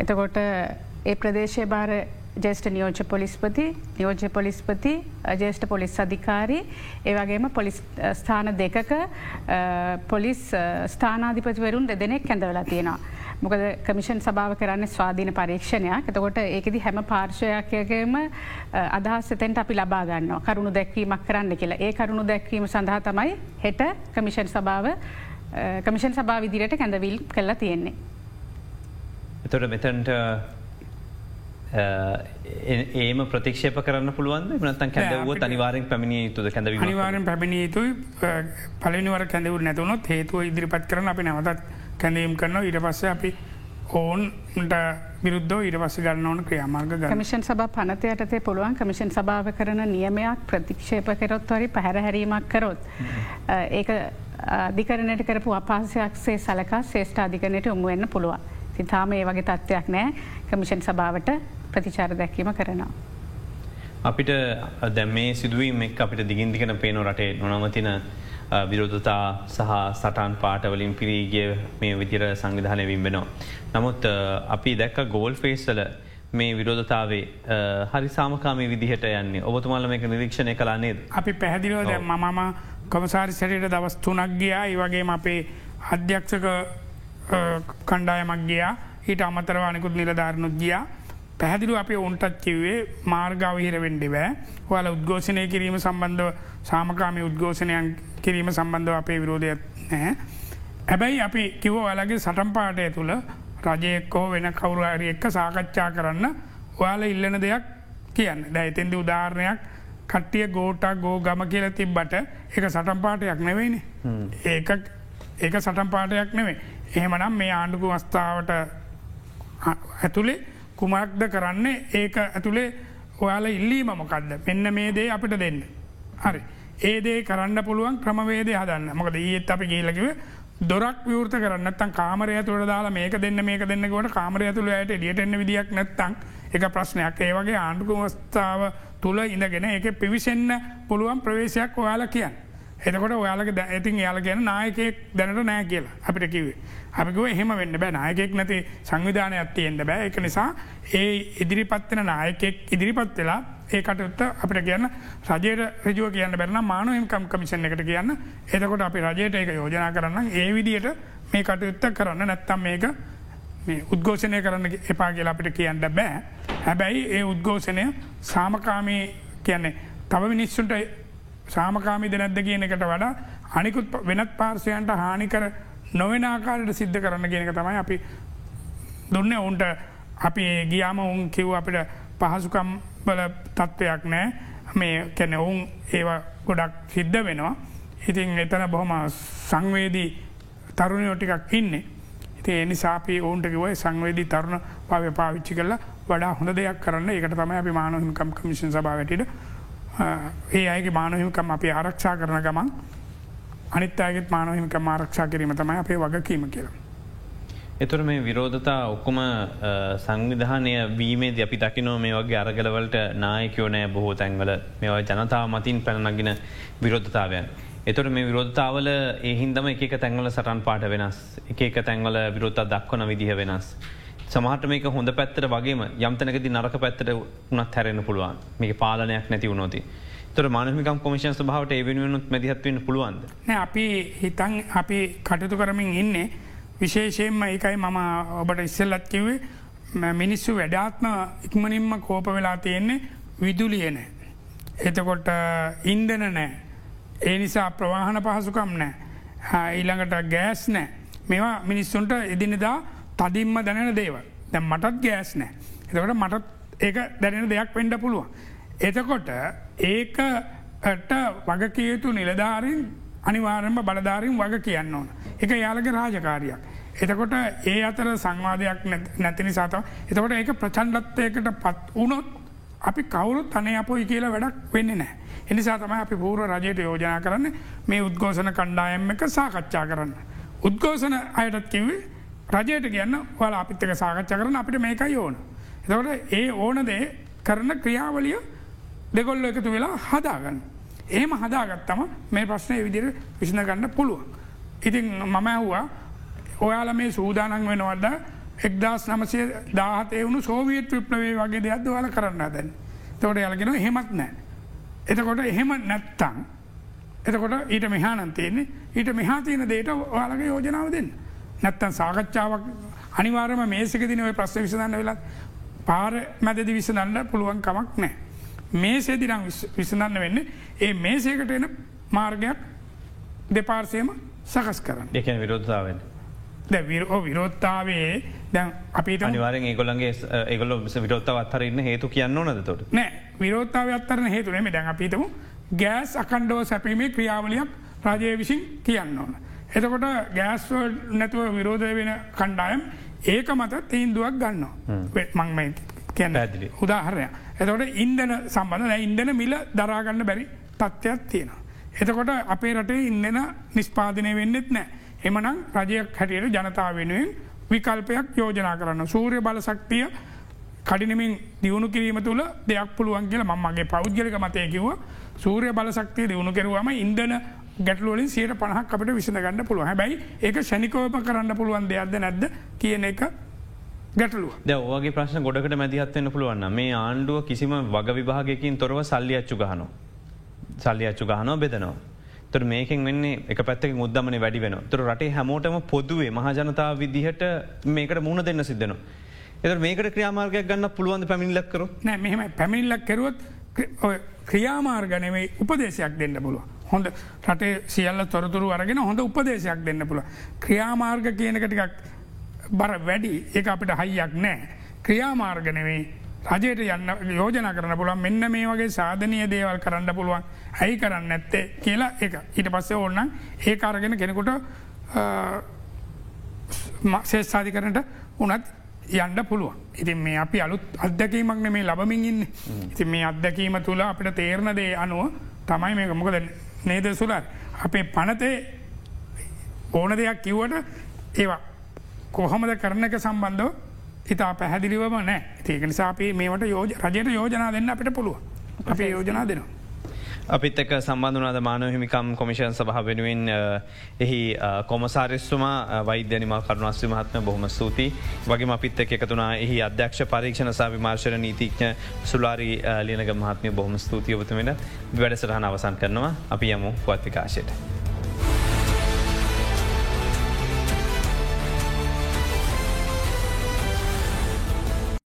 එතකොට ඒ ප්‍රදේශය භාර ජෙස්ට නියෝජ පොලිස්පති නියෝජ්‍ය පොලිස්පති ජේෂ්ට පොලිස් අධිකාරී ඒවගේම පොලිස් ස්ථාන දෙකක පොලිස් ස්ථානාධිපතිවරුන් දෙදෙනෙක් කැඳවලා තියෙනවා. මොකද කමිෂන් සභාව කරන්න ස්වාධීන පරීක්ෂණයක් එතකොට ඒකෙදි හැම පාර්ශයකයකම අදහස්සතෙන්ට අපි ලබාගන්න කරුණු දැක්වීමක් කරන්න කියලා ඒ කරුණු දැක්වීම සඳහා තමයි හෙට කමිෂන් සභාව කමිෂන් සභාව විදිරයට කැඳවිල් කල්ලා තියෙන්නේ. එතොට මෙතැන්ට ඒම ප්‍රතික්ෂප කරන්න පුළුවන් නතන් කැදව අනිවාරෙන් පැමිණිය යුතුද? කැඳ නිවාරෙන් පැමිණිය යුතුයි. පලනිවර කැඳවු නැතුනොත් හේතුව ඉදිරිපත් කරන අපි නැවතත් කැඳීම් කරනවා. ඉට පස්ස අපි ඔවුන්ට විරුද්ධ ඉට පස්ස ගන්න ඕන ක්‍රියමාර්ග කමිෂන් සභ පනතයටතේ පුළුවන්. කමිෂන් සභාව කරන නියමයක් ප්‍රතික්ෂේප කරොත් වරි පැහැරහැරීමක් කරොත්. ඒක අධිකරණයට කරපු අපහසයක්සේ සලකා ශේෂ්ඨ අධිකරණයට උමුවෙන්න පුළුවන්. සිතාම ඒ වගේ තත්ත්වයක් නෑ කමිෂන් සභාවට ප්‍රතිචාර දැක්වීම කරනවා. අපිට දැම් මේ සිදුවීම එක් අපිට දිගින්දිකන පේනො රටේ නොනවතින විරෝධතා සහ සටන් පාටවලින් පිරීගිය මේ විදිර සංවිධානය විම්බෙනවා. නමුත් අපි දැක්ක ගෝල් ෆේස්සල මේ විරෝධතාවේ හරි සාමකාමී විදිහට යන්නේ ඔබතුමාල මේක නිරීක්ෂණය කලාන්නේද. අපි පැහැදිලෝ දැ මම කොමසාරි සැරයට දවස් තුනක් ගියා ඒ වගේ අපේ අධ්‍යක්ෂක කණ්ඩායමක් ගියා. ඊට අමතරවානකුත් නිලධාරණුත් ගියා. පැහැදිලු අප ඔන්ටත් කිව්වේ මාර්ගාවහිර වෙන්ඩිවෑ ඔයාල උද්ගෝෂණය කිරීම සම්බන්ධව සාමකාමී උද්ගෝෂණයන් කිරීම සම්බන්ධව අපේ විරෝධයක් නැහැ. හැබැයි අපි කිව්ව ඔයාලගේ සටම්පාටය තුළ රජයෙක්කෝ වෙන කවුරුහරි එක්ක සාකච්ඡා කරන්න ඔයාල ඉල්ලන දෙයක් කියන්න. දැයිතෙන්දි උදාහරණයක් කට්ටිය ගෝටක් ගෝ ගම කියල තිබ්බට එක සටම්පාටයක් නෙවෙයිනි. ඒක ඒක සටම්පාටයක් නෙවේ එහෙමනම් මේ ආණ්ඩුකු වස්ථාවට ඇතුළේ කුමක්ද කරන්නේ ඒක ඇතුළේ ඔයාල ඉල්ලීම මොකක්ද මෙන්න මේ දේ අපිට දෙන්න. හරි. ඒදේ කරන්න පුළුවන් ක්‍රමවේදය හදන්න මොකද ඒත් අපි ගේලකිව දොරක් විවෘත කරන්නත්තන් කාමරය තුළ දාලා මේක දෙන්න මේක දෙන්නකොට කාමරය තුළ ඇයට ඩියටෙන්න විදික් නැත්තං එක ප්‍රශ්නයක් ඒ වගේ ආණ්ඩුකු වස්ථාව තුළ ඉඳගෙන එක පිවිසෙන්න්න පුළුවන් ප්‍රවේශයක් ඔයාල කියන්න. එතකොට ඔයාලක ඇතින් යාල ගැන නායකෙක් දැනට නෑ කියලා අපිට කිවේ. අපිකුව එහෙම වෙන්න බෑ. නායකෙක් නැති සංවිධානයක් තියෙන්ට බෑ. එක නිසා ඒ ඉදිරිපත්වෙන නායකෙක් ඉදිරිපත් වෙලා ඒ කටයුත්ත අපිට කියන්න රජයට රජුව කියන්න බැරන මානුවම්කම් කමිෂන් එකට කියන්න. එතකොට අපි රජයට ඒක යෝජනා කරන්න ඒ විදියට මේ කටයුත්ත කරන්න. නැත්තම් මේක උද්ගෝෂණය කරන්න එපා කියලා අපිට කියන්න බෑ. හැබැයි ඒ උද්ගෝෂණය සාමකාමී කියන්නේ තව මිනිස්සුන්ට සාමකාමිද නැද්ද කියන එකට වඩා අනිකුත් වෙනත් පාර්සයන්ට හානිකර නොවෙන ආකාරයට සිද්ධ කරන්න කියනක තමයි අපි දුන්න ඔවුන්ට අපි ගියාම ඔවුන් කිව් අපිට පහසුකම් බල තත්ත්වයක් නෑ මේ කැන ඔවුන් ඒවා ගොඩක් සිද්ධ වෙනවා. ඉතින් එතන බොහොම සංවේදී තරුණයෝ ටිකක් ඉන්නේ. ඉති එනි සාපී ඔවුන්ටකිවයි සංවේදී තරුණ පව පාවිච්චි කරලා වඩා හොඳ දෙයක් කරන්න එකට තමයි අපි මානහිකම් කමිෂන් සභාවටට ඒ අයගේ මානහිමකම් අපි ආරක්ෂා කරන ගමන් අනිත් අයගෙත් මානහිමකම් ආරක්ෂා කිරීම තමයි අපේ වගකීම කියලා. එතුර මේ විරෝධතා ඔක්කොම සංවිධානය වීමේ අපි දකිනෝ මේ වගේ අරගලවලට නායකයෝනෑ බොහෝ තැන්වල මේවා ජනතාව මතින් පැනනගෙන විරෝධතාවයන්. එතුර මේ විරෝධතාවල ඒහින්දම එක තැන්වල සටන් පාට වෙනස් එක තැන්වල විරෝධතා දක්වන විදිහ වෙනස්. සමහට මේක හොඳ පැත්තර වගේම යම්තනකති නරක පැත්තට වනත් හැරෙන පුළුවන් මේ පාලනයක් නැති වුණොති. තොර මානමිකම් කොමිෂන් සභාවට ඒ වෙනුවනුත් මැදිහත්වෙන් පුළුවන්ද. අපි හිතන් අපි කටයුතු කරමින් ඉන්නේ විශේෂයෙන්ම එකයි මම ඔබට ඉස්සල්ලත් කිවේ මිනිස්සු වැඩාත්ම ඉක්මනින්ම කෝප වෙලා තියෙන්නේ විදුලියන. එතකොට ඉන්දන නෑ. ඒ නිසා ප්‍රවාහන පහසුකම් නෑ. ඊළඟට ගෑස් නෑ. මේවා මිනිස්සුන්ට එදිනෙදා තදින්ම දැනෙන දේව දැ මටත් ගෑස් නෑ. එතකොට මටත් ඒක දැනෙන දෙයක් වෙන්ඩ පුළුවන්. එතකොට ඒකට වගකයුතු නිලධාරින් අනිවාරෙන්ම බලධාරින් වග කියන්න ඕන. එක යාලගේ රාජකාරයක්. එතකොට ඒ අතර සංවාධයක් නැතිනි සාතාව එතකොට ඒක ප්‍රචන්ඩත්වයකට පත් වනොත් අපි කවුරුත් අනේ අපොයි කියලා වැඩක් වෙන්න නෑ. එනිසා තමයි අපි පූර රජයට යෝජනා කරන්න මේ උද්ගෝසන කණ්ඩායම් එක සාකච්ඡා කරන්න. උද්ගෝසන අයටත් කිවේ රජයට කියන්න වල අපිත්තක සාකච්ඡ කරන අපිට මේකයි ඕන. එතකට ඒ ඕන දේ කරන ක්‍රියාවලිය දෙගොල්ල එකතු වෙලා හදාගන්න. ඒම හදාගත්තම මේ ප්‍රශ්නය විදිර විශ්න ගන්න පුළුවන්. ඉතින් මම ඇහ්වා ඔයාල මේ සූදානන් වෙනවඩ එක්දස් නමසය දාහත එවුණු සෝවියත් විප්ලවේ වගේ දෙයක් වල කරන්න දැන්. තොට යාලගෙන හෙමත් නෑ. එතකොට එහෙම නැත්තං. එතකොට ඊට මෙහානන්තයන්නේ ඊට මෙහා තියෙන දේට ඔයාලගේ යෝජනාව දෙන්න. නැත්තන් සාකච්ඡාවක් අනිවාරම මේසක දිනව ප්‍රශ්න විසඳන්න වෙලා පාර මැදදි විසඳන්න පුළුවන් කමක් නෑ. මේ සේදිනම් විසඳන්න වෙන්න ඒ මේසේකට එන මාර්ගයක් දෙපාර්සයම සකස් කරන්න එකන විරෝධතාවෙන්. විරෝ විරෝත්තාවේ දැන් අපිට අනිවාරෙන් ඒගොලන්ගේ ඒගොල විරෝත්තාව අත්තරන්න හේතු කියන්න ඕනද තොට නෑ විරෝත්තාව අත්තරන හේතුනෙම දැන් අපිතම ගෑස් අකණ්ඩෝ සැපීමේ ක්‍රියාවලියක් රජය විසින් කියන්න ඕන. එතකොට ගෑස්වල් නැතුව විරෝධය වෙන කණ්ඩායම් ඒක මත තීන්දුවක් ගන්නවා මං කියන්න ඇදිලි උදාහරණය. එතකොට ඉන්දන සම්බඳ ඉන්දන මිල දරාගන්න බැරි තත්ත්වයක් තියෙනවා. එතකොට අපේ රටේ ඉන්නන නිස්පාදනය වෙන්නෙත් නෑ. එමනම් රජයක් හැටියට ජනතාව වෙනුවෙන් විකල්පයක් යෝජනා කරන්න. සූරය බල සක්තිය කඩිනමින් දියුණු කිරීම තුළ දෙයක් පුළුවන් කියලා මගේ පෞද්ගලික මතය කිව සූරය බලසක්තිය දියුණු කෙරුවම ඉන්දන ගැටලුවලින් සියට පණහක් අපට විසඳ ගන්න පුළුව හැබැයි ඒක ෂනිකෝප කරන්න පුළුවන් දෙයක්ද නැද්ද කියන එක ගැටලුව ද ඕගේ ප්‍රශ්න ගොඩකට මැදිහත්වන්න පුළුවන්න මේ ආණ්ඩුව කිසිම වග විභාගකින් තොරව සල්ලි අච්චු ගහනු. සල්ලි අච්චු ගහනෝ බෙදනවා. තොර මේකින් වෙන්නේ එක පැත්තක මුද්දමන වැඩි වෙන තුර රටේ හැමෝටම පොදුවේ මහජනතාව විදිහට මේකට මුණ දෙන්න සිද්ධනවා. එත මේකට ක්‍රියාමාර්ගයක් ගන්න පුළුවන් පැමිණිලක්කරු නෑ මෙහෙම පැමිල්ලක් කෙරුවොත් ක්‍රියාමාර්ගනවේ උපදේශයක් දෙන්න පුළුව. හොඳ රටේ සියල්ල තොරතුරු අරගෙන හොඳ උපදේශයක් දෙන්න පුළ. ක්‍රියාමාර්ග කියනකටිකක් බර වැඩි. ඒ අපිට හයියක් නෑ. ක්‍රියාමාර්ගනවේ රජයට යන්න යෝජන කරන පුළුවන්. මෙන්න මේ වගේ සාධනය දේවල් කරන්න පුළුවන්. ඇයි කරන්න නැත්තේ කියලා එක ඊට පස්සේ ඕන්නන් ඒ අරගෙන කෙනෙකුට ශේෂාධි කරනට උනත් යන්න පුළුවන්. ඉතින් මේ අපි අලුත් අත්දැකීමක්න මේ ලබමින් ඉන්න. ඉති මේ අත්දැකීම තුළ අපිට තේරණ දේ අනුව තමයි මේ මොකද නේද සුලර් අපේ පනතේ ඕන දෙයක් කිව්වට ඒවා කොහොමද කරන එක සම්බන්ධව ඉතා පැහැදිලිවම නෑ ඒක නිසාපේ මේට යෝජ රජයට යෝජනා දෙන්න අපිට පුළුව අපේ යෝජනා දෙනවා. අපිත් එක සම්බන්ධනාද මානව හිමිකම් කොමිෂන් සහ වෙනුවෙන් එහි කොමසාරිස්තුමා වෛද්‍යනිම කරුණස්්‍රි මහත්ම බොහම ස්තුති වගේ අපිත් එක එකතුනා එහි අධ්‍යක්ෂ පරීක්ෂණ සහ විමාර්ශණ නීතිඥ සුලාරි ලියනක මහත්මය බොහම ස්තුතියවතුමෙන වැඩසටහන අවසන් කරනවා. අපි යමු පුවත්විකාශයට.